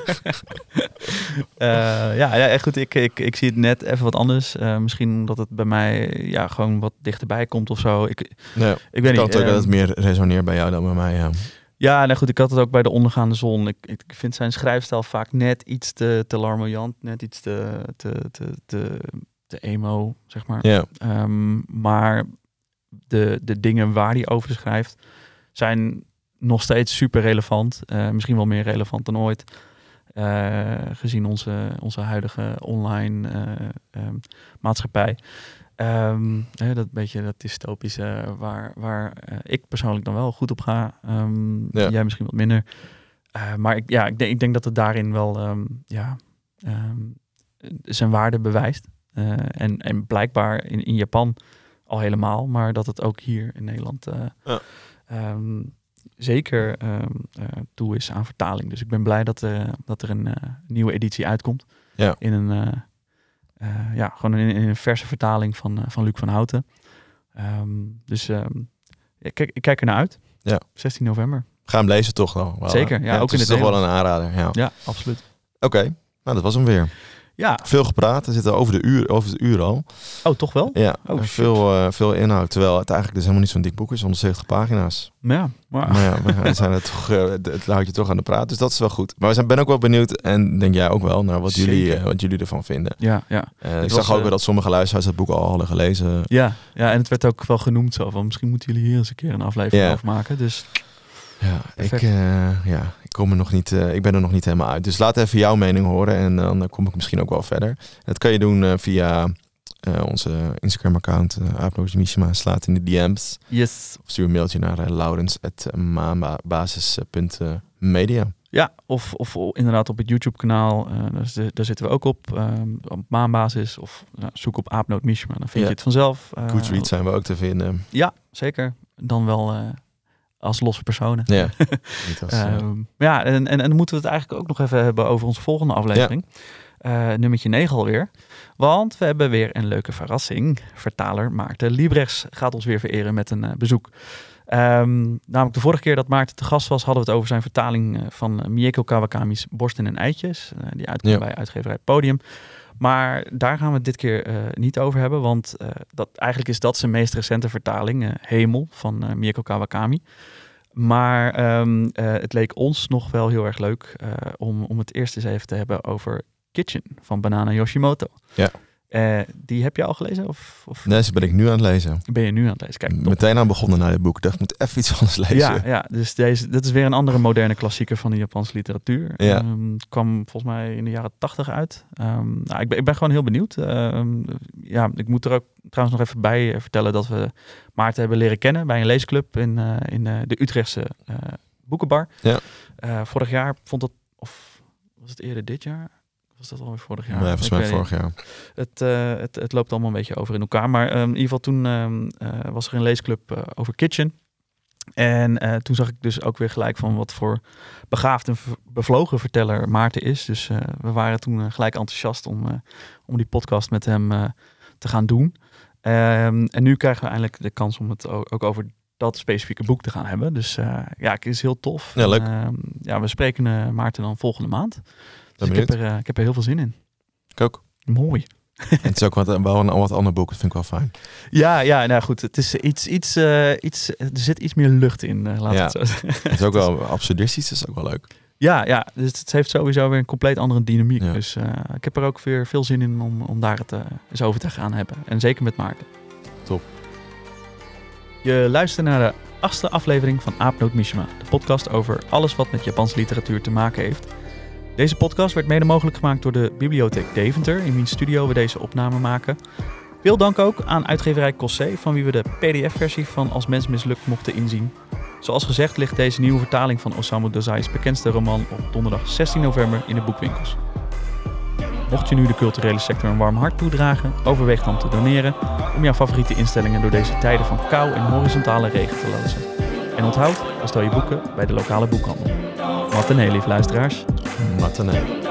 Eh, ja, ja, echt goed. Ik, ik, ik zie het net even wat anders. Eh, misschien omdat het bij mij ja, gewoon wat dichterbij komt of zo. Ik, Ja, ik weet niet. ook dat het meer resoneert bij jou dan bij mij. Ja. Ja, nou goed, ik had het ook bij de ondergaande zon. Ik, ik vind zijn schrijfstijl vaak net iets te, te larmoyant, net iets te, te, te, te, te emo, zeg maar. Ja. Ehm, maar de, de dingen waar hij over schrijft zijn nog steeds super relevant. Eh, misschien wel meer relevant dan ooit. Eh, gezien onze, onze huidige online eh, ehm, maatschappij. Ehm, hè, dat beetje dat dystopische waar, waar ik persoonlijk dan wel goed op ga. Ehm, Ja. Jij misschien wat minder. Maar ik, ja, ik, denk, ik denk dat het daarin wel ja, zijn waarde bewijst. En, en blijkbaar in, in Japan al helemaal, maar dat het ook hier in Nederland Ja. Zeker ehm, eh, toe is aan vertaling. Dus ik ben blij dat, eh, dat er een eh, nieuwe editie uitkomt. Ja. In een, ja, gewoon in, in een verse vertaling van, van Luc van Houten. Ehm, dus ehm, ik, kijk, ik kijk er naar uit. Ja. 16 november. Ga hem lezen toch wel. wel Zeker, ja, ook het in is het toch wel een aanrader. Ja. Ja, absoluut. Oké, nou dat was hem weer. Ja, Veel gepraat. We zitten over de uur, over het uur al. oh toch wel? Ja, Oh, veel, eh, veel inhoud. Terwijl het eigenlijk dus helemaal niet zo'n dik boek is. 170 pagina's. Ja, maar, Maar ja, we gaan- zijn er toch, eh, het het houdt je toch aan de praat. Dus dat is wel goed. Maar we zijn, ben ook wel benieuwd. En denk jij ook wel naar wat, jullie, eh, wat jullie ervan vinden. ja, ja. Ik was, zag ook weer dat sommige luisteraars het boek al hadden gelezen. Ja, ja, en het werd ook wel genoemd zo van misschien moeten jullie hier eens een keer een aflevering Ja. over maken. Dus Ja, ik, Perfect. ja, ik, kom er nog niet, eh, ik ben er nog niet helemaal uit. Dus laat even jouw mening horen en dan eh, kom ik misschien ook wel verder. Dat kan je doen eh, via onze Instagram-account, uh, Mishima. Slaat in de DM's. yes. Of stuur een mailtje naar uh, laurens.maanbasis.media. Ja, of, of inderdaad op het YouTube-kanaal. eh, daar, zi- daar zitten we ook op. ehm, op maanbasis. Of nou, zoek op Aapnoot Mishima. Dan vind Ja. je het vanzelf. Eh, Goodreads zijn we ook te vinden. Ja, zeker. Dan wel als losse personen. Ja, niet als, eh, Ehm, ja, en, en, en dan moeten we het eigenlijk ook nog even hebben over onze volgende aflevering. Uh, nummertje 9 alweer. Want we hebben weer een leuke verrassing. Vertaler Maarten Liebrechts gaat ons weer vereren met een uh, bezoek. Um, namelijk de vorige keer dat Maarten te gast was, hadden we het over zijn vertaling uh, van Mieko Kawakami's Borsten en Eitjes. die uitkwam ja. bij uitgeverij Podium. Maar daar gaan we het dit keer niet over hebben, want dat, eigenlijk is dat zijn meest recente vertaling, Hemel, van Mieko Kawakami. Maar um, het leek ons nog wel heel erg leuk om, om het eerst eens even te hebben over Kitchen van Banana Yoshimoto. Ja. Uh, die heb je al gelezen? Of, of, Nee, ze ben ik nu aan het lezen. Ben je nu aan het lezen? Kijk, top. Meteen aan begonnen naar dit boek. Ik dacht, ik moet even iets anders lezen. Ja, ja dus deze, dit is weer een andere moderne klassieker van de Japanse literatuur. Ja. Um, kwam volgens mij in de jaren tachtig uit. Um, nou, ik, ben, ik ben gewoon heel benieuwd. Um, ja, ik moet er ook trouwens nog even bij eh, vertellen dat we Maarten hebben leren kennen bij een leesclub in, uh, in uh, de Utrechtse boekenbar. Ja. vorig jaar vond dat, of was het eerder dit jaar? Was dat alweer vorig jaar? Nee, volgens mij vorig jaar. Het, uh, het, het, loopt allemaal een beetje over in elkaar. Maar um, in ieder geval toen um, uh, was er een leesclub uh, over Kitchen. En toen zag ik dus ook weer gelijk van wat voor begaafd en bevlogen verteller Maarten is. Dus we waren toen gelijk enthousiast om, om die podcast met hem te gaan doen. Um, en nu krijgen we eindelijk de kans om het ook over dat specifieke boek te gaan hebben. Dus ja, het is heel tof. Ja, leuk. En, ja, we spreken Maarten dan volgende maand. Dus ik heb, er, uh, ik heb er heel veel zin in. Ik ook. Mooi. en het is ook wat, wel een wat ander boek. Dat vind ik wel fijn. Ja, ja, nou goed. Het is iets, iets, uh, iets, er zit iets meer lucht in, uh, laat ja. het zo. Het is ook wel absurdistisch, dat is ook wel leuk. Ja, ja, dus het heeft sowieso weer een compleet andere dynamiek. Ja. Dus uh, ik heb er ook weer veel zin in om, om daar het eens over te gaan hebben. En zeker met Maarten. Top. Je luistert naar de achtste aflevering van Aapnoot Mishima. De podcast over alles wat met Japanse literatuur te maken heeft. Deze podcast werd mede mogelijk gemaakt door de Bibliotheek Deventer, in wiens studio we deze opname maken. Veel dank ook aan uitgeverij Cossé, van wie we de PDF-versie van Als Mens Mislukt mochten inzien. Zoals gezegd ligt deze nieuwe vertaling van Osamu Dazai's bekendste roman op donderdag 16 november in de boekwinkels. Mocht je nu de culturele sector een warm hart toedragen, overweeg dan te doneren om jouw favoriete instellingen door deze tijden van kou en horizontale regen te loodsen. En onthoud, bestel je boeken bij de lokale boekhandel. Matinee, lieve luisteraars. Matinee.